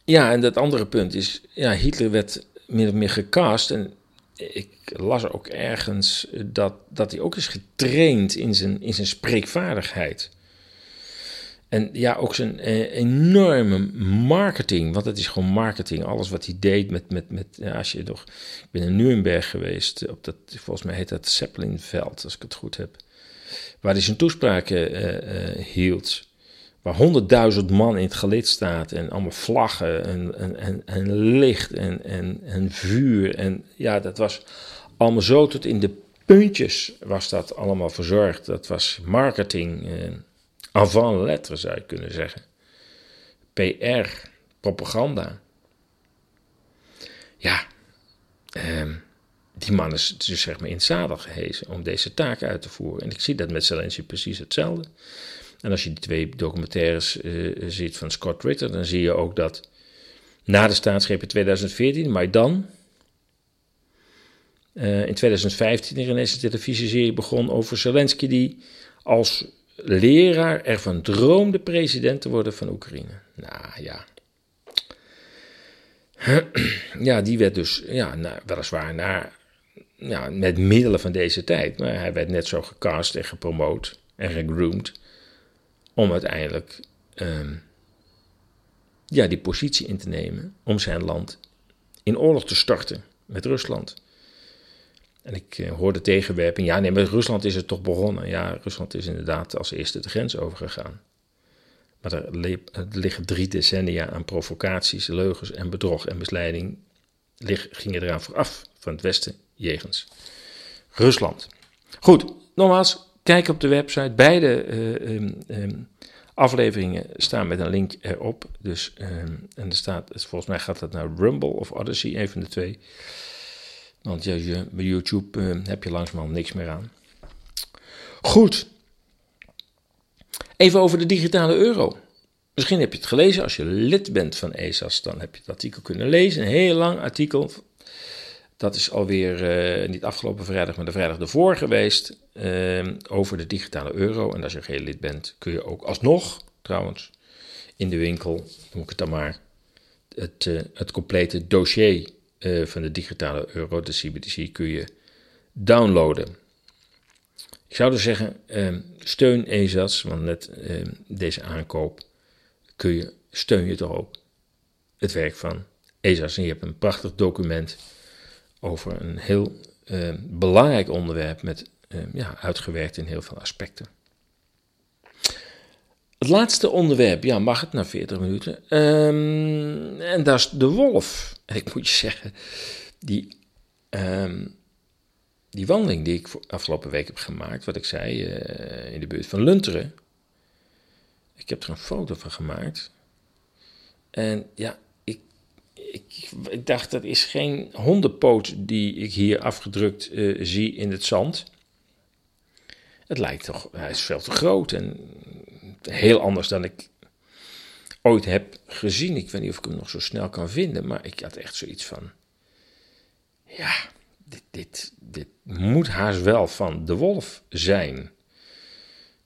ja, en dat andere punt is, ja, Hitler werd min of meer gecast en ik las ook ergens dat, dat hij ook is getraind in zijn, in zijn spreekvaardigheid. En ja, ook zijn eh, enorme marketing, want het is gewoon marketing. Alles wat hij deed met, met, met ja, als je nog, ik ben in Nuremberg geweest, op dat, volgens mij heet dat Zeppelinveld, als ik het goed heb. Waar hij zijn toespraken uh, uh, hield. Waar honderdduizend man in het gelid staat en allemaal vlaggen en, en, en, licht en, en, en vuur. En ja, dat was allemaal zo tot in de puntjes was dat allemaal verzorgd. Dat was marketing. Uh, avant lettre zou je kunnen zeggen. PR, propaganda. Ja, ehm, die man is dus zeg maar in het zadel gehezen om deze taak uit te voeren. En ik zie dat met Zelensky precies hetzelfde. En als je die twee documentaires uh, ziet van Scott Ritter, dan zie je ook dat na de staatsgreep in 2014, Maidan, uh, in 2015 er ineens een televisieserie begon over Zelensky die als leraar ervan droomde president te worden van Oekraïne. Nou ja. <clears throat> Ja, die werd dus, ja, weliswaar naar, ja, met middelen van deze tijd. Maar hij werd net zo gecast en gepromoot en gegroomd. Om uiteindelijk um, ja, die positie in te nemen. Om zijn land in oorlog te starten met Rusland. En ik uh, hoorde tegenwerping, ja nee, met Rusland is het toch begonnen. Ja, Rusland is inderdaad als eerste de grens overgegaan. Maar er, er liggen drie decennia aan provocaties, leugens en bedrog en misleiding lig, gingen eraan vooraf van het Westen jegens Rusland. Goed, nogmaals, kijk op de website. Beide uh, um, um, afleveringen staan met een link erop. Dus, um, en er staat, volgens mij gaat dat naar Rumble of Odyssey, een van de twee. Want ja, je, bij YouTube heb je langzamerhand niks meer aan. Goed. Even over de digitale euro. Misschien heb je het gelezen. Als je lid bent van ESAS, dan heb je het artikel kunnen lezen. Een heel lang artikel. Dat is alweer uh, niet afgelopen vrijdag, maar de vrijdag ervoor geweest. Uh, over de digitale euro. En als je geen lid bent, kun je ook alsnog, trouwens, in de winkel, noem ik het dan maar, het, uh, het complete dossier van de digitale euro, de CBDC, kun je downloaden. Ik zou dus zeggen, uh, steun ESAS, want met uh, deze aankoop kun je, steun je toch ook het werk van ESA's. En je hebt een prachtig document over een heel uh, belangrijk onderwerp met uh, ja, uitgewerkt in heel veel aspecten. Het laatste onderwerp, ja, mag het na 40 minuten. Um, en dat is de wolf. Ik moet je zeggen, die, um, die wandeling die ik afgelopen week heb gemaakt, wat ik zei, uh, in de buurt van Lunteren. Ik heb er een foto van gemaakt. En ja, ik, dacht, dat is geen hondenpoot die ik hier afgedrukt uh, zie in het zand. Het lijkt toch, hij is veel te groot en heel anders dan ik ooit heb gezien. Ik weet niet of ik hem nog zo snel kan vinden, maar ik had echt zoiets van: ja, dit, dit, dit moet haast wel van de wolf zijn.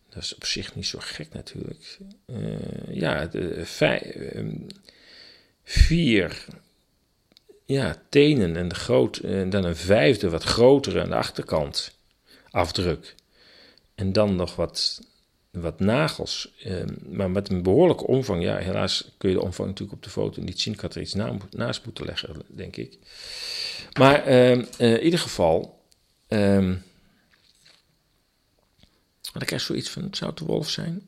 Dat is op zich niet zo gek natuurlijk. Uh, ja, vijf, uh, vier ja, tenen en, groot, en dan een vijfde wat grotere aan de achterkant afdruk. En dan nog wat wat nagels, eh, maar met een behoorlijke omvang. Ja, helaas kun je de omvang natuurlijk op de foto niet zien. Ik had er iets na, naast moeten leggen, denk ik. Maar eh, in ieder geval, eh, had ik zoiets van, zou het de wolf zijn?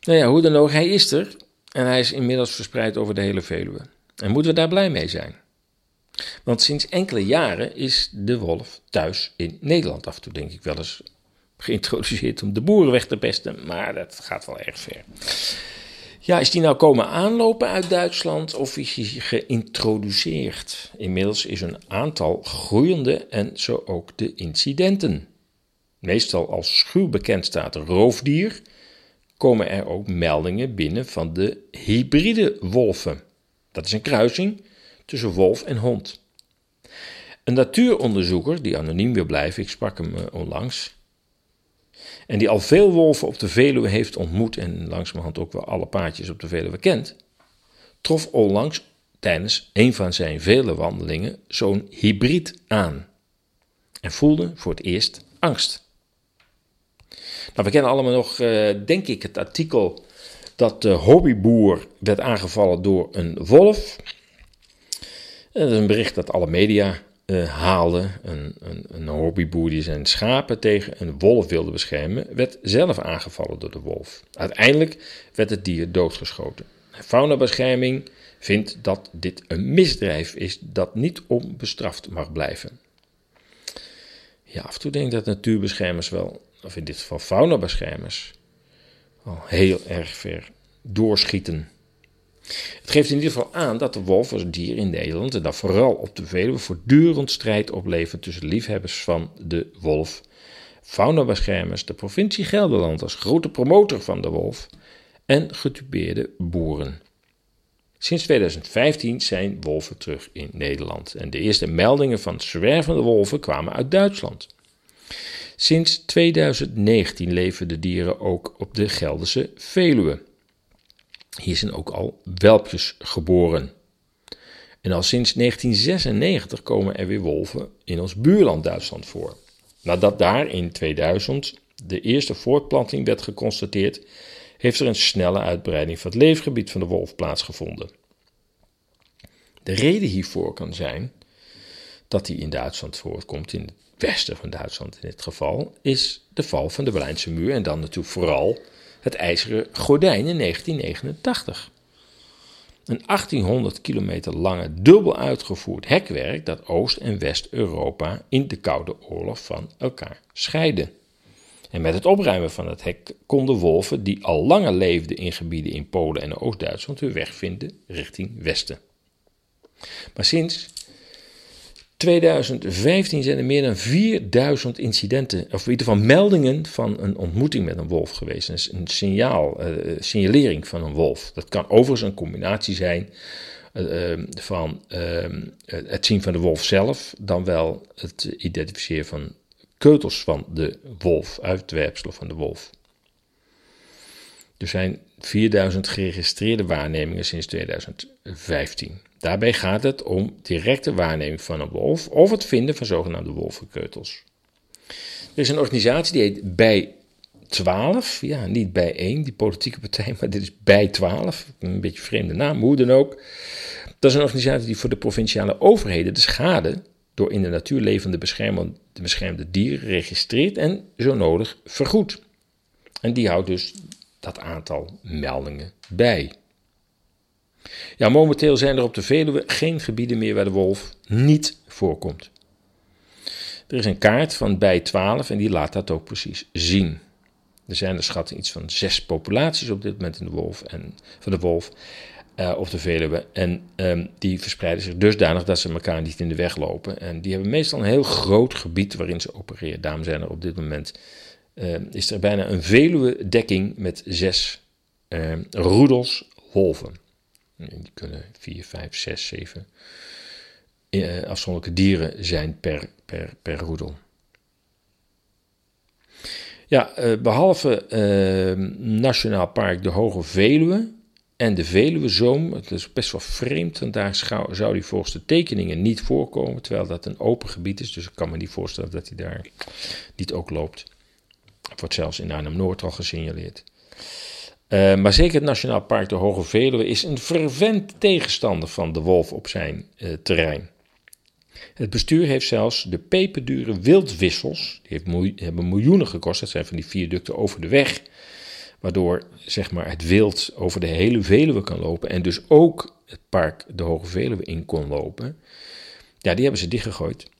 Nou ja, hoe dan ook, hij is er. En hij is inmiddels verspreid over de hele Veluwe. En moeten we daar blij mee zijn? Want sinds enkele jaren is de wolf thuis in Nederland. Af en toe denk ik wel eens, geïntroduceerd om de boeren weg te pesten, maar dat gaat wel erg ver. Ja, is die nou komen aanlopen uit Duitsland of is hij geïntroduceerd? Inmiddels is een aantal groeiende en zo ook de incidenten. Meestal als schuw bekend staat roofdier, komen er ook meldingen binnen van de hybride wolven. Dat is een kruising tussen wolf en hond. Een natuuronderzoeker, die anoniem wil blijven, ik sprak hem eh, onlangs, en die al veel wolven op de Veluwe heeft ontmoet en langzamerhand ook wel alle paardjes op de Veluwe kent, trof onlangs tijdens een van zijn vele wandelingen zo'n hybrid aan en voelde voor het eerst angst. Nou, we kennen allemaal nog, uh, denk ik, het artikel dat de hobbyboer werd aangevallen door een wolf. Dat is een bericht dat alle media uh, haalde. Een, een, een, hobbyboer die zijn schapen tegen een wolf wilde beschermen, werd zelf aangevallen door de wolf. Uiteindelijk werd het dier doodgeschoten. Faunabescherming vindt dat dit een misdrijf is dat niet onbestraft mag blijven. Ja, af en toe denk ik dat natuurbeschermers wel, of in dit geval faunabeschermers, al heel erg ver doorschieten. Het geeft in ieder geval aan dat de wolf als dier in Nederland, en dat vooral op de Veluwe, voortdurend strijd oplevert tussen liefhebbers van de wolf, faunabeschermers, de provincie Gelderland als grote promotor van de wolf en getupeerde boeren. Sinds 2015 zijn wolven terug in Nederland en de eerste meldingen van zwervende wolven kwamen uit Duitsland. Sinds 2019 leven de dieren ook op de Gelderse Veluwe. Hier zijn ook al welpjes geboren. En al sinds 1996 komen er weer wolven in ons buurland Duitsland voor. Nadat daar in 2000 de eerste voortplanting werd geconstateerd, heeft er een snelle uitbreiding van het leefgebied van de wolf plaatsgevonden. De reden hiervoor kan zijn dat hij in Duitsland voortkomt, in westen van Duitsland in dit geval, is de val van de Berlijnse muur en dan natuurlijk vooral het ijzeren gordijn in 1989. Een 1800 kilometer lange dubbel uitgevoerd hekwerk dat Oost- en West-Europa in de Koude Oorlog van elkaar scheidde. En met het opruimen van het hek konden wolven die al langer leefden in gebieden in Polen en Oost-Duitsland hun weg vinden richting Westen. Maar sinds 2015 zijn er meer dan 4000 incidenten, of in ieder geval meldingen van een ontmoeting met een wolf geweest. Een, een signaal, uh, signalering van een wolf. Dat kan overigens een combinatie zijn uh, van het zien van de wolf zelf, dan wel het identificeren van keutels van de wolf, uitwerpselen van de wolf. Er zijn 4000 geregistreerde waarnemingen sinds 2015. Daarbij gaat het om directe waarneming van een wolf of het vinden van zogenaamde wolvenkeutels. Er is een organisatie die heet Bij 12, ja, niet bij 1, die politieke partij, <laughs> maar dit is Bij 12, een beetje vreemde naam, hoe dan ook. Dat is een organisatie die voor de provinciale overheden de schade door in de natuur levende beschermde, beschermde dieren registreert en zo nodig vergoedt. En die houdt dus dat aantal meldingen bij. Ja, momenteel zijn er op de Veluwe geen gebieden meer waar de wolf niet voorkomt. Er is een kaart van bij 12 en die laat dat ook precies zien. Er zijn er schatting iets van zes populaties op dit moment in de wolf en, van de wolf uh, op de Veluwe. En um, die verspreiden zich dusdanig dat ze elkaar niet in de weg lopen. En die hebben meestal een heel groot gebied waarin ze opereren. Daarom zijn er op dit moment uh, is er bijna een Veluwe-dekking met zes uh, roedels wolven. Die kunnen vier, vijf, zes, zeven afzonderlijke dieren zijn per, per, per roedel. Ja, behalve Nationaal Park de Hoge Veluwe en de Veluwezoom, het is best wel vreemd, want daar zou die volgens de tekeningen niet voorkomen, terwijl dat een open gebied is, dus ik kan me niet voorstellen dat hij daar niet ook loopt. Het wordt zelfs in Arnhem-Noord al gesignaleerd. Uh, maar zeker het Nationaal Park de Hoge Veluwe is een fervent tegenstander van de wolf op zijn uh, terrein. Het bestuur heeft zelfs de peperdure wildwissels, die heeft hebben miljoenen gekost, dat zijn van die viaducten over de weg, waardoor zeg maar, het wild over de hele Veluwe kan lopen en dus ook het park de Hoge Veluwe in kon lopen. Ja, die hebben ze dichtgegooid.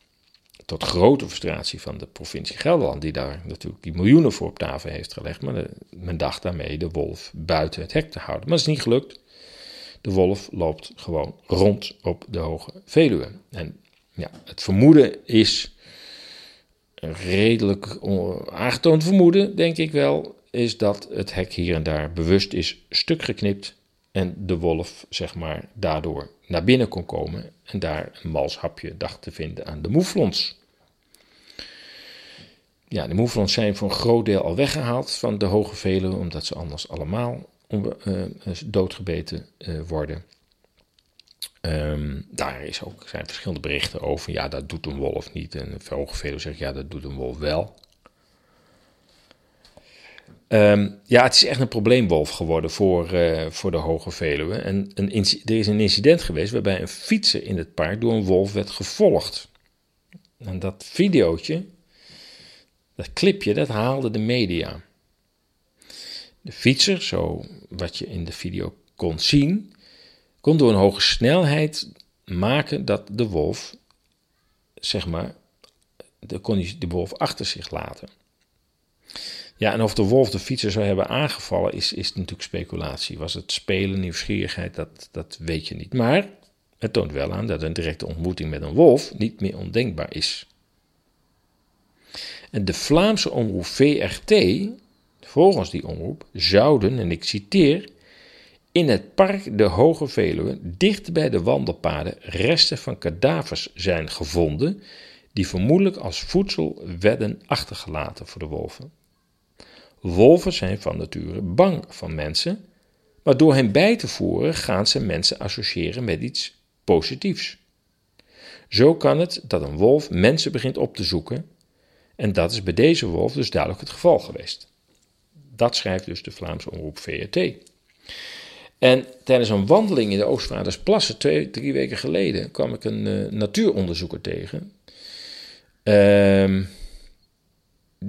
Tot grote frustratie van de provincie Gelderland, die daar natuurlijk die miljoenen voor op tafel heeft gelegd. Maar men dacht daarmee de wolf buiten het hek te houden. Maar dat is niet gelukt. De wolf loopt gewoon rond op de Hoge Veluwe. En ja, het vermoeden is een redelijk aangetoond vermoeden, denk ik wel, is dat het hek hier en daar bewust is stuk geknipt en de wolf, zeg maar, daardoor naar binnen kon komen en daar een mals hapje dacht te vinden aan de moeflons. Ja, de moeflons zijn voor een groot deel al weggehaald van de Hoge Veluwe, omdat ze anders allemaal uh, doodgebeten uh, worden. Um, daar is ook, zijn verschillende berichten over. Ja, dat doet een wolf niet. En de Hoge zegt, ja, dat doet een wolf wel. Um, ja, het is echt een probleemwolf geworden voor, uh, voor de Hoge Veluwe. En een er is een incident geweest waarbij een fietser in het park door een wolf werd gevolgd. En dat videootje, dat clipje, dat haalde de media. De fietser, zo wat je in de video kon zien, kon door een hoge snelheid maken dat de wolf, zeg maar, de, de wolf achter zich laten. Ja, en of de wolf de fietser zou hebben aangevallen, is, is natuurlijk speculatie. Was het spelen, nieuwsgierigheid, dat, dat weet je niet. Maar het toont wel aan dat een directe ontmoeting met een wolf niet meer ondenkbaar is. En de Vlaamse omroep VRT, volgens die omroep, zouden, en ik citeer, in het park de Hoge Veluwe, dicht bij de wandelpaden, resten van kadavers zijn gevonden, die vermoedelijk als voedsel werden achtergelaten voor de wolven. Wolven zijn van nature bang van mensen, maar door hen bij te voeren gaan ze mensen associëren met iets positiefs. Zo kan het dat een wolf mensen begint op te zoeken, en dat is bij deze wolf dus duidelijk het geval geweest. Dat schrijft dus de Vlaamse omroep VRT. En tijdens een wandeling in de Oostvaardersplassen, twee, drie weken geleden, kwam ik een uh, natuuronderzoeker tegen. Ehm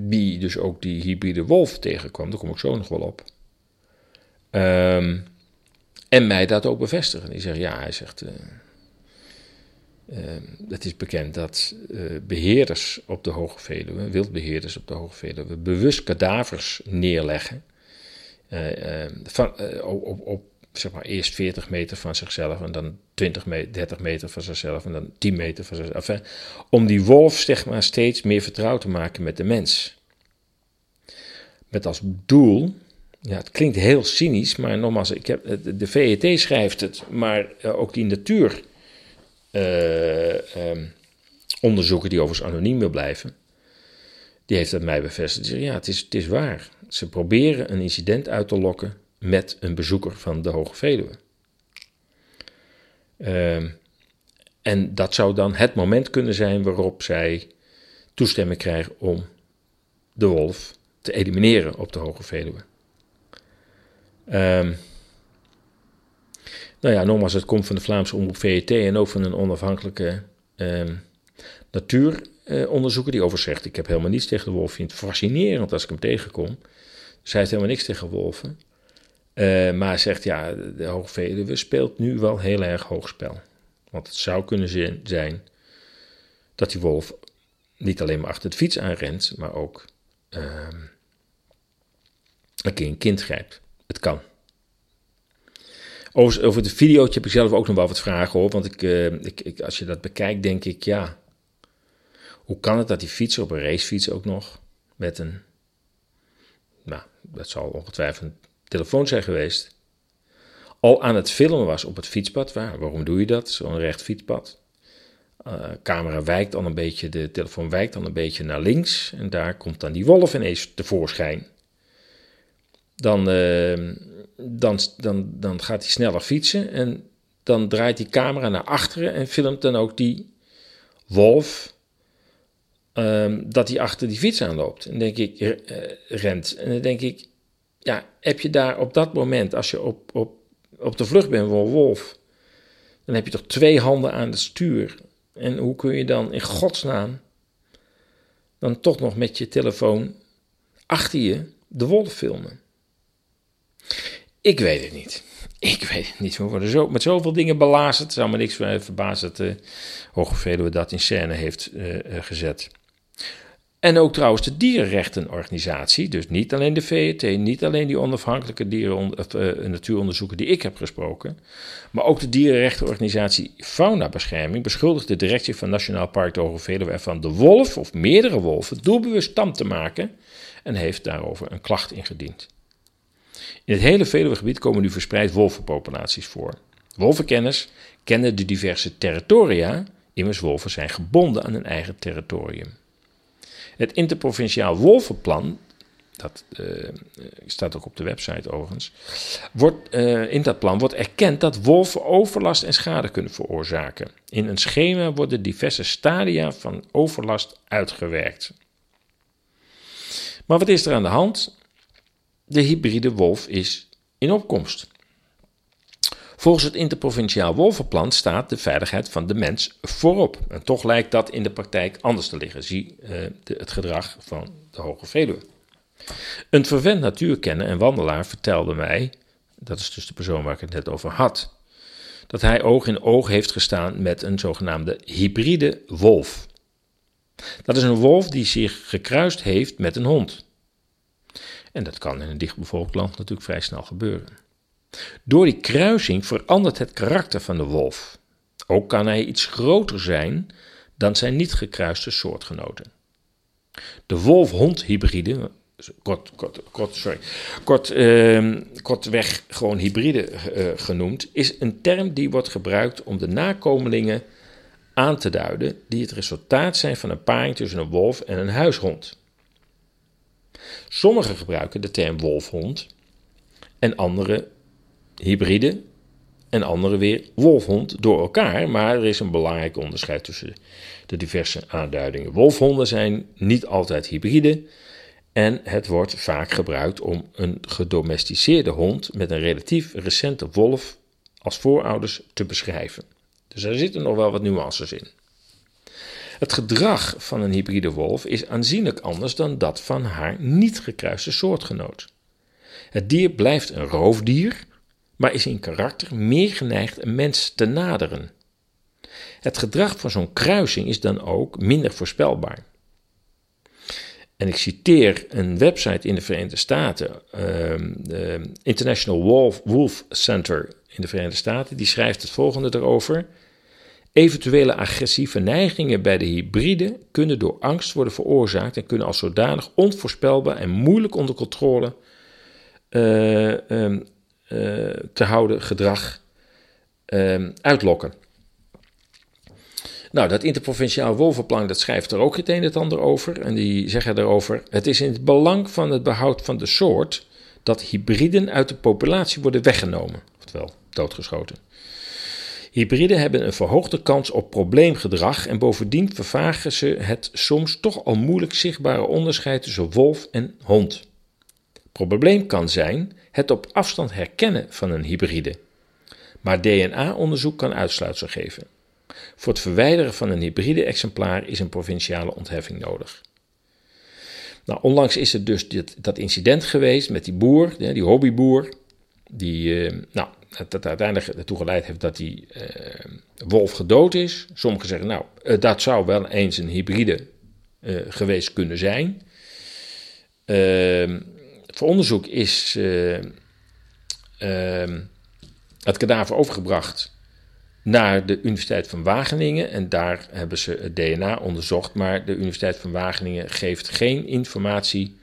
wie dus ook die hybride wolf tegenkwam, daar kom ik zo nog wel op. Um, en mij dat ook bevestigen. Die zegt, ja, hij zegt, uh, het is bekend dat uh, beheerders op de Hoge Veluwe, wildbeheerders op de Hoge Veluwe, bewust kadavers neerleggen. Ehm, van, op, op, op, zeg maar, eerst 40 meter van zichzelf en dan 20 meter, 30 meter van zichzelf en dan 10 meter van zichzelf. Om die wolf zeg maar, steeds meer vertrouwd te maken met de mens. Met als doel, ja, het klinkt heel cynisch, maar nogmaals, ik heb, de VET schrijft het, maar eh, ook die natuur. Uh, um, onderzoeker die overigens anoniem wil blijven, die heeft het mij bevestigd. Ja, het is, het is waar. Ze proberen een incident uit te lokken met een bezoeker van de Hoge Veluwe. Uh, en dat zou dan het moment kunnen zijn waarop zij toestemming krijgen om de wolf te elimineren op de Hoge Veluwe. Um, Nou ja, nogmaals, het komt van de Vlaamse Omroep VET en ook van een onafhankelijke ehm, natuuronderzoeker die over zegt: Ik heb helemaal niets tegen de wolf. Ik vind het fascinerend als ik hem tegenkom. Dus heeft helemaal niks tegen wolven. Uh, maar zegt ja, de Hoge Veluwe speelt nu wel heel erg hoog spel. Want het zou kunnen zijn dat die wolf niet alleen maar achter de fiets aanrent, maar ook uh, een keer een kind grijpt. Het kan. Over, over het videootje heb ik zelf ook nog wel wat vragen hoor. Want ik, uh, ik, ik, als je dat bekijkt, denk ik, ja. Hoe kan het dat die fietser op een racefiets ook nog met een. Nou, dat zal ongetwijfeld een telefoon zijn geweest. Al aan het filmen was op het fietspad. Waar, waarom doe je dat? Zo'n recht fietspad. Uh, camera wijkt dan een beetje, de telefoon wijkt dan een beetje naar links. En daar komt dan die wolf ineens tevoorschijn. Dan, uh, dan, dan, dan gaat hij sneller fietsen en dan draait die camera naar achteren en filmt dan ook die wolf um, dat hij achter die fiets aanloopt. En denk ik, uh, rent. En dan denk ik, ja, heb je daar op dat moment, als je op, op, op de vlucht bent een wolf, dan heb je toch twee handen aan het stuur. En hoe kun je dan in godsnaam dan toch nog met je telefoon achter je de wolf filmen? Ik weet het niet. Ik weet het niet. We worden zo, met zoveel dingen belazerd. Het zou me niks verbazen dat de Hoge Veluwe dat in scène heeft uh, gezet. En ook trouwens de dierenrechtenorganisatie, dus niet alleen de VET, niet alleen die onafhankelijke dieren, of, uh, natuuronderzoeken die ik heb gesproken, maar ook de dierenrechtenorganisatie Faunabescherming beschuldigt de directie van Nationaal Park de Hoge Veluwe ervan de wolf of meerdere wolven doelbewust tam te maken en heeft daarover een klacht ingediend. In het hele Veluwegebied komen nu verspreid wolvenpopulaties voor. Wolvenkenners kennen de diverse territoria, immers wolven zijn gebonden aan hun eigen territorium. Het interprovinciaal wolvenplan, dat uh, staat ook op de website overigens, wordt, uh, in dat plan wordt erkend dat wolven overlast en schade kunnen veroorzaken. In een schema worden diverse stadia van overlast uitgewerkt. Maar wat is er aan de hand? De hybride wolf is in opkomst. Volgens het interprovinciaal wolvenplan staat de veiligheid van de mens voorop. En toch lijkt dat in de praktijk anders te liggen. Zie de, het gedrag van de Hoge Veluwe. Een verwend natuurkenner en wandelaar vertelde mij, dat is dus de persoon waar ik het net over had, dat hij oog in oog heeft gestaan met een zogenaamde hybride wolf. Dat is een wolf die zich gekruist heeft met een hond. En dat kan in een dichtbevolkt land natuurlijk vrij snel gebeuren. Door die kruising verandert het karakter van de wolf. Ook kan hij iets groter zijn dan zijn niet gekruiste soortgenoten. De wolf-hond-hybride, kort, kort, kort, sorry, kort, uh, kortweg gewoon hybride uh, genoemd, is een term die wordt gebruikt om de nakomelingen aan te duiden die het resultaat zijn van een paring tussen een wolf en een huishond. Sommigen gebruiken de term wolfhond en andere hybride en andere weer wolfhond door elkaar, maar er is een belangrijk onderscheid tussen de diverse aanduidingen. Wolfhonden zijn niet altijd hybride en het wordt vaak gebruikt om een gedomesticeerde hond met een relatief recente wolf als voorouders te beschrijven. Dus er zitten nog wel wat nuances in. Het gedrag van een hybride wolf is aanzienlijk anders dan dat van haar niet gekruiste soortgenoot. Het dier blijft een roofdier, maar is in karakter meer geneigd een mens te naderen. Het gedrag van zo'n kruising is dan ook minder voorspelbaar. En ik citeer een website in de Verenigde Staten, uh, International Wolf, Wolf Center in de Verenigde Staten, die schrijft het volgende erover. Eventuele agressieve neigingen bij de hybride kunnen door angst worden veroorzaakt en kunnen als zodanig onvoorspelbaar en moeilijk onder controle uh, um, uh, te houden gedrag uh, uitlokken. Nou, dat interprovinciaal wolvenplan dat schrijft er ook het een en het ander over. En die zeggen erover: Het is in het belang van het behoud van de soort dat hybriden uit de populatie worden weggenomen, oftewel doodgeschoten. Hybriden hebben een verhoogde kans op probleemgedrag en bovendien vervagen ze het soms toch al moeilijk zichtbare onderscheid tussen wolf en hond. Probleem kan zijn het op afstand herkennen van een hybride. Maar DNA-onderzoek kan uitsluitsel geven. Voor het verwijderen van een hybride exemplaar is een provinciale ontheffing nodig. Nou, onlangs is er dus dit, dat incident geweest met die boer, die hobbyboer, die uh, nou, dat uiteindelijk ertoe geleid heeft dat die uh, wolf gedood is. Sommigen zeggen, nou, uh, dat zou wel eens een hybride geweest kunnen zijn. Ehm, voor onderzoek is ehm, het kadaver overgebracht naar de Universiteit van Wageningen. En daar hebben ze het DNA onderzocht. Maar de Universiteit van Wageningen geeft geen informatie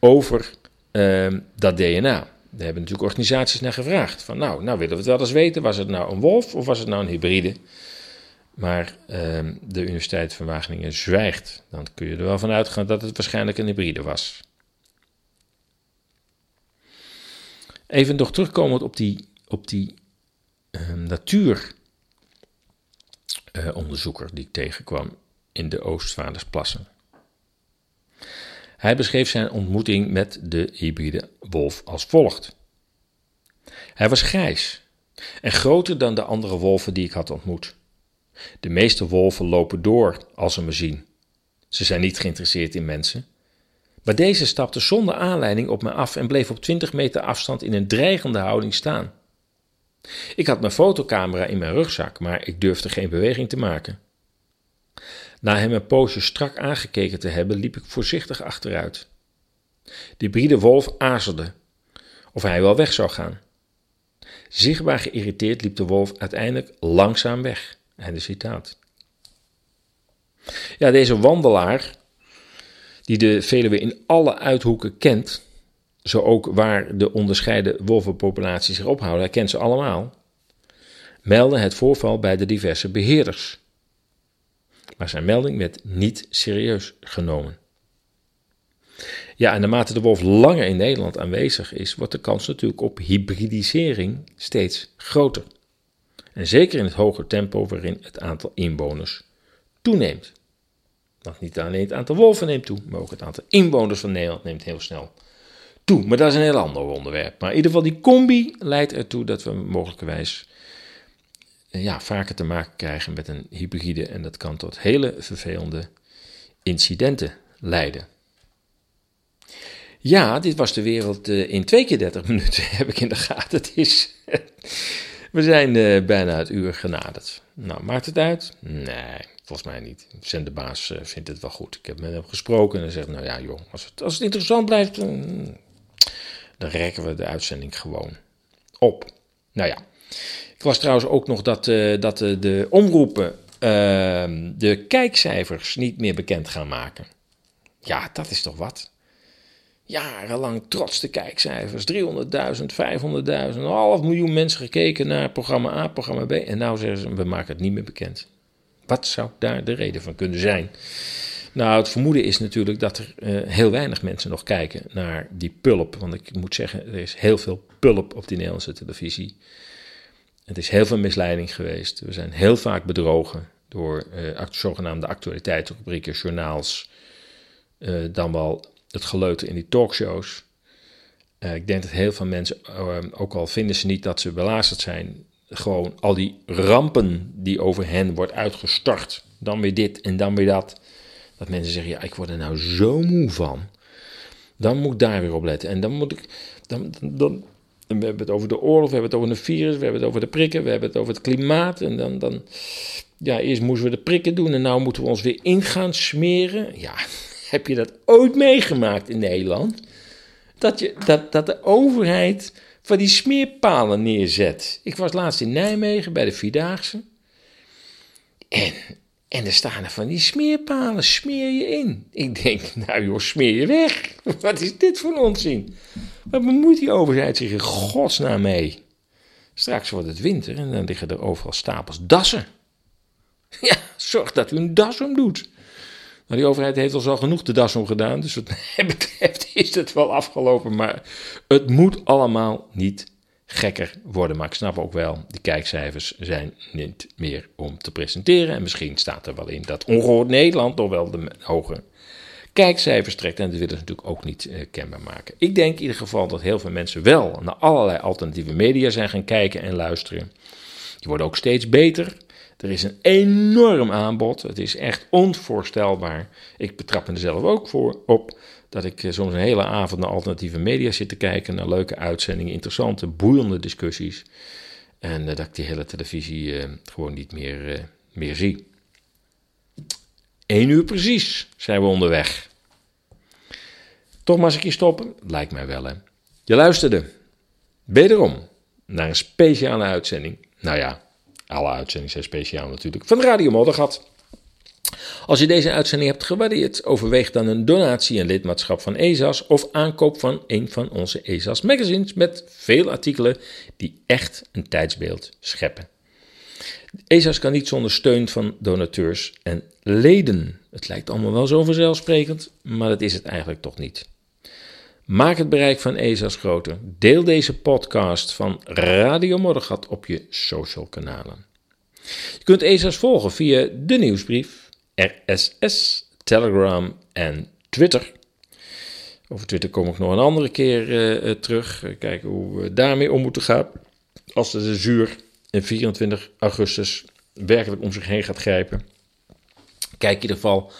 over uh, dat DNA. Daar hebben natuurlijk organisaties naar gevraagd. Van nou, nou willen we het wel eens weten. Was het nou een wolf of was het nou een hybride? Maar uh, de Universiteit van Wageningen zwijgt. Dan kun je er wel van uitgaan dat het waarschijnlijk een hybride was. Even nog terugkomend op die, op die uh, natuur uh, onderzoeker die ik tegenkwam in de Oostvaardersplassen. Hij beschreef zijn ontmoeting met de hybride wolf als volgt. Hij was grijs en groter dan de andere wolven die ik had ontmoet. De meeste wolven lopen door als ze me zien. Ze zijn niet geïnteresseerd in mensen. Maar deze stapte zonder aanleiding op me af en bleef op 20 meter afstand in een dreigende houding staan. Ik had mijn fotocamera in mijn rugzak, maar ik durfde geen beweging te maken. Na hem een poosje strak aangekeken te hebben, liep ik voorzichtig achteruit. De hybride wolf aarzelde of hij wel weg zou gaan. Zichtbaar geïrriteerd liep de wolf uiteindelijk langzaam weg. Einde citaat. Ja, deze wandelaar, die de Veluwe in alle uithoeken kent, zo ook waar de onderscheiden wolvenpopulaties zich ophouden, hij kent ze allemaal, meldde het voorval bij de diverse beheerders. Maar zijn melding werd niet serieus genomen. Ja, en naarmate de wolf langer in Nederland aanwezig is, wordt de kans natuurlijk op hybridisering steeds groter. En zeker in het hoge tempo waarin het aantal inwoners toeneemt. Want niet alleen het aantal wolven neemt toe, maar ook het aantal inwoners van Nederland neemt heel snel toe. Maar dat is een heel ander onderwerp. Maar in ieder geval, die combi leidt ertoe dat we mogelijkerwijs ja, vaker te maken krijgen met een hybride. En dat kan tot hele vervelende incidenten leiden. Ja, dit was de wereld eh, in twee keer 30 <laughs> minuten, heb ik in de gaten. Het is, <laughs> we zijn uh, bijna het uur genaderd. Nou, maakt het uit? Nee, volgens mij niet. Zenderbaas uh, vindt het wel goed. Ik heb met hem gesproken en hij zegt, nou ja joh, als het, als het interessant blijft, dan rekken we de uitzending gewoon op. Nou ja, was trouwens ook nog dat, uh, dat uh, de omroepen uh, de kijkcijfers niet meer bekend gaan maken. Ja, dat is toch wat? Jarenlang trots de kijkcijfers. 300.000, 500.000, een half miljoen mensen gekeken naar programma A, programma B. En nou zeggen ze, we maken het niet meer bekend. Wat zou daar de reden van kunnen zijn? Nou, het vermoeden is natuurlijk dat er uh, heel weinig mensen nog kijken naar die pulp. Want ik moet zeggen, er is heel veel pulp op die Nederlandse televisie. Het is heel veel misleiding geweest. We zijn heel vaak bedrogen door uh, zogenaamde actualiteitsrubrieken, journaals, uh, dan wel het geleuter in die talkshows. ik denk dat heel veel mensen, ook al vinden ze niet dat ze belazerd zijn, gewoon al die rampen die over hen wordt uitgestort, dan weer dit en dan weer dat dat mensen zeggen, ja, ik word er nou zo moe van. Dan moet ik daar weer op letten. En dan moet ik, dan, dan, we hebben het over de oorlog, we hebben het over een virus, we hebben het over de prikken, we hebben het over het klimaat. En dan, dan ja, eerst moesten we de prikken doen en nou moeten we ons weer in gaan smeren. Ja, <laughs> heb je dat ooit meegemaakt in Nederland? Dat, je, dat, dat de overheid van die smeerpalen neerzet. Ik was laatst in Nijmegen bij de Vierdaagse. En en er staan er van die smeerpalen, smeer je in. Ik denk, nou joh, smeer je weg. <laughs> Wat is dit voor onzin? Wat bemoeit die overheid zich in godsnaam mee? Straks wordt het winter en dan liggen er overal stapels dassen. <laughs> Ja, zorg dat u een das om doet. Nou, die overheid heeft al zo genoeg de das om gedaan, dus wat mij <laughs> betreft is het wel afgelopen. Maar het moet allemaal niet gekker worden. Maar ik snap ook wel, de kijkcijfers zijn niet meer om te presenteren. En misschien staat er wel in dat ongehoord Nederland nog wel de hoge kijkcijfers trekt. En dat willen ze natuurlijk ook niet uh, kenbaar maken. Ik denk in ieder geval dat heel veel mensen wel naar allerlei alternatieve media zijn gaan kijken en luisteren. Die worden ook steeds beter. Er is een enorm aanbod. Het is echt onvoorstelbaar. Ik betrap me er zelf ook voor op dat ik eh, soms een hele avond naar alternatieve media zit te kijken, naar leuke uitzendingen, interessante, boeiende discussies. En dat ik die hele televisie gewoon niet meer, meer zie. 1 uur precies zijn we onderweg. Toch maar eens een keer stoppen? Lijkt mij wel, hè. Je luisterde, wederom, naar een speciale uitzending. Nou ja, alle uitzendingen zijn speciaal natuurlijk. Van Radio Moddergat. Als je deze uitzending hebt gewaardeerd, overweeg dan een donatie en lidmaatschap van ESAS of aankoop van een van onze ESAS magazines met veel artikelen die echt een tijdsbeeld scheppen. ESAS kan niet zonder steun van donateurs en leden. Het lijkt allemaal wel zo vanzelfsprekend, maar dat is het eigenlijk toch niet. Maak het bereik van ESA's groter. Deel deze podcast van Radio Moddergat op je social kanalen. Je kunt ESA's volgen via de nieuwsbrief, RSS, Telegram en Twitter. Over Twitter kom ik nog een andere keer uh, terug. Kijken hoe we daarmee om moeten gaan. Als de zuur in 24 augustus werkelijk om zich heen gaat grijpen. Kijk in ieder geval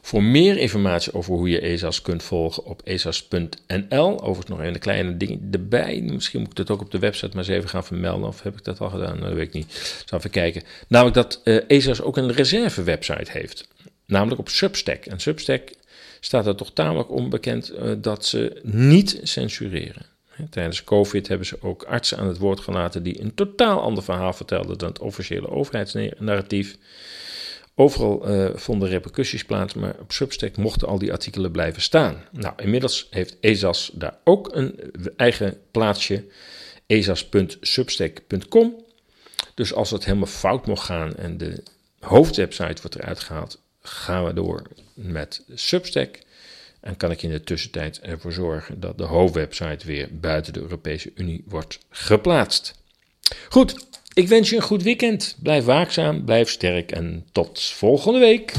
voor meer informatie over hoe je ESAS kunt volgen op esas.nl. Overigens nog een kleine ding erbij. Misschien moet ik dat ook op de website maar eens even gaan vermelden. Of heb ik dat al gedaan? Dat weet ik niet. Zal even kijken. Namelijk dat uh, ESAS ook een reserve website heeft. Namelijk op Substack. En Substack staat er toch tamelijk onbekend uh, dat ze niet censureren. Tijdens COVID hebben ze ook artsen aan het woord gelaten die een totaal ander verhaal vertelden dan het officiële overheidsnarratief. Overal uh, vonden repercussies plaats, maar op Substack mochten al die artikelen blijven staan. Nou, inmiddels heeft ESAS daar ook een eigen plaatsje, esas.substack.com. Dus als het helemaal fout mocht gaan en de hoofdwebsite wordt eruit gehaald, gaan we door met Substack. En kan ik in de tussentijd ervoor zorgen dat de hoofdwebsite weer buiten de Europese Unie wordt geplaatst. Goed, ik wens je een goed weekend. Blijf waakzaam, blijf sterk en tot volgende week.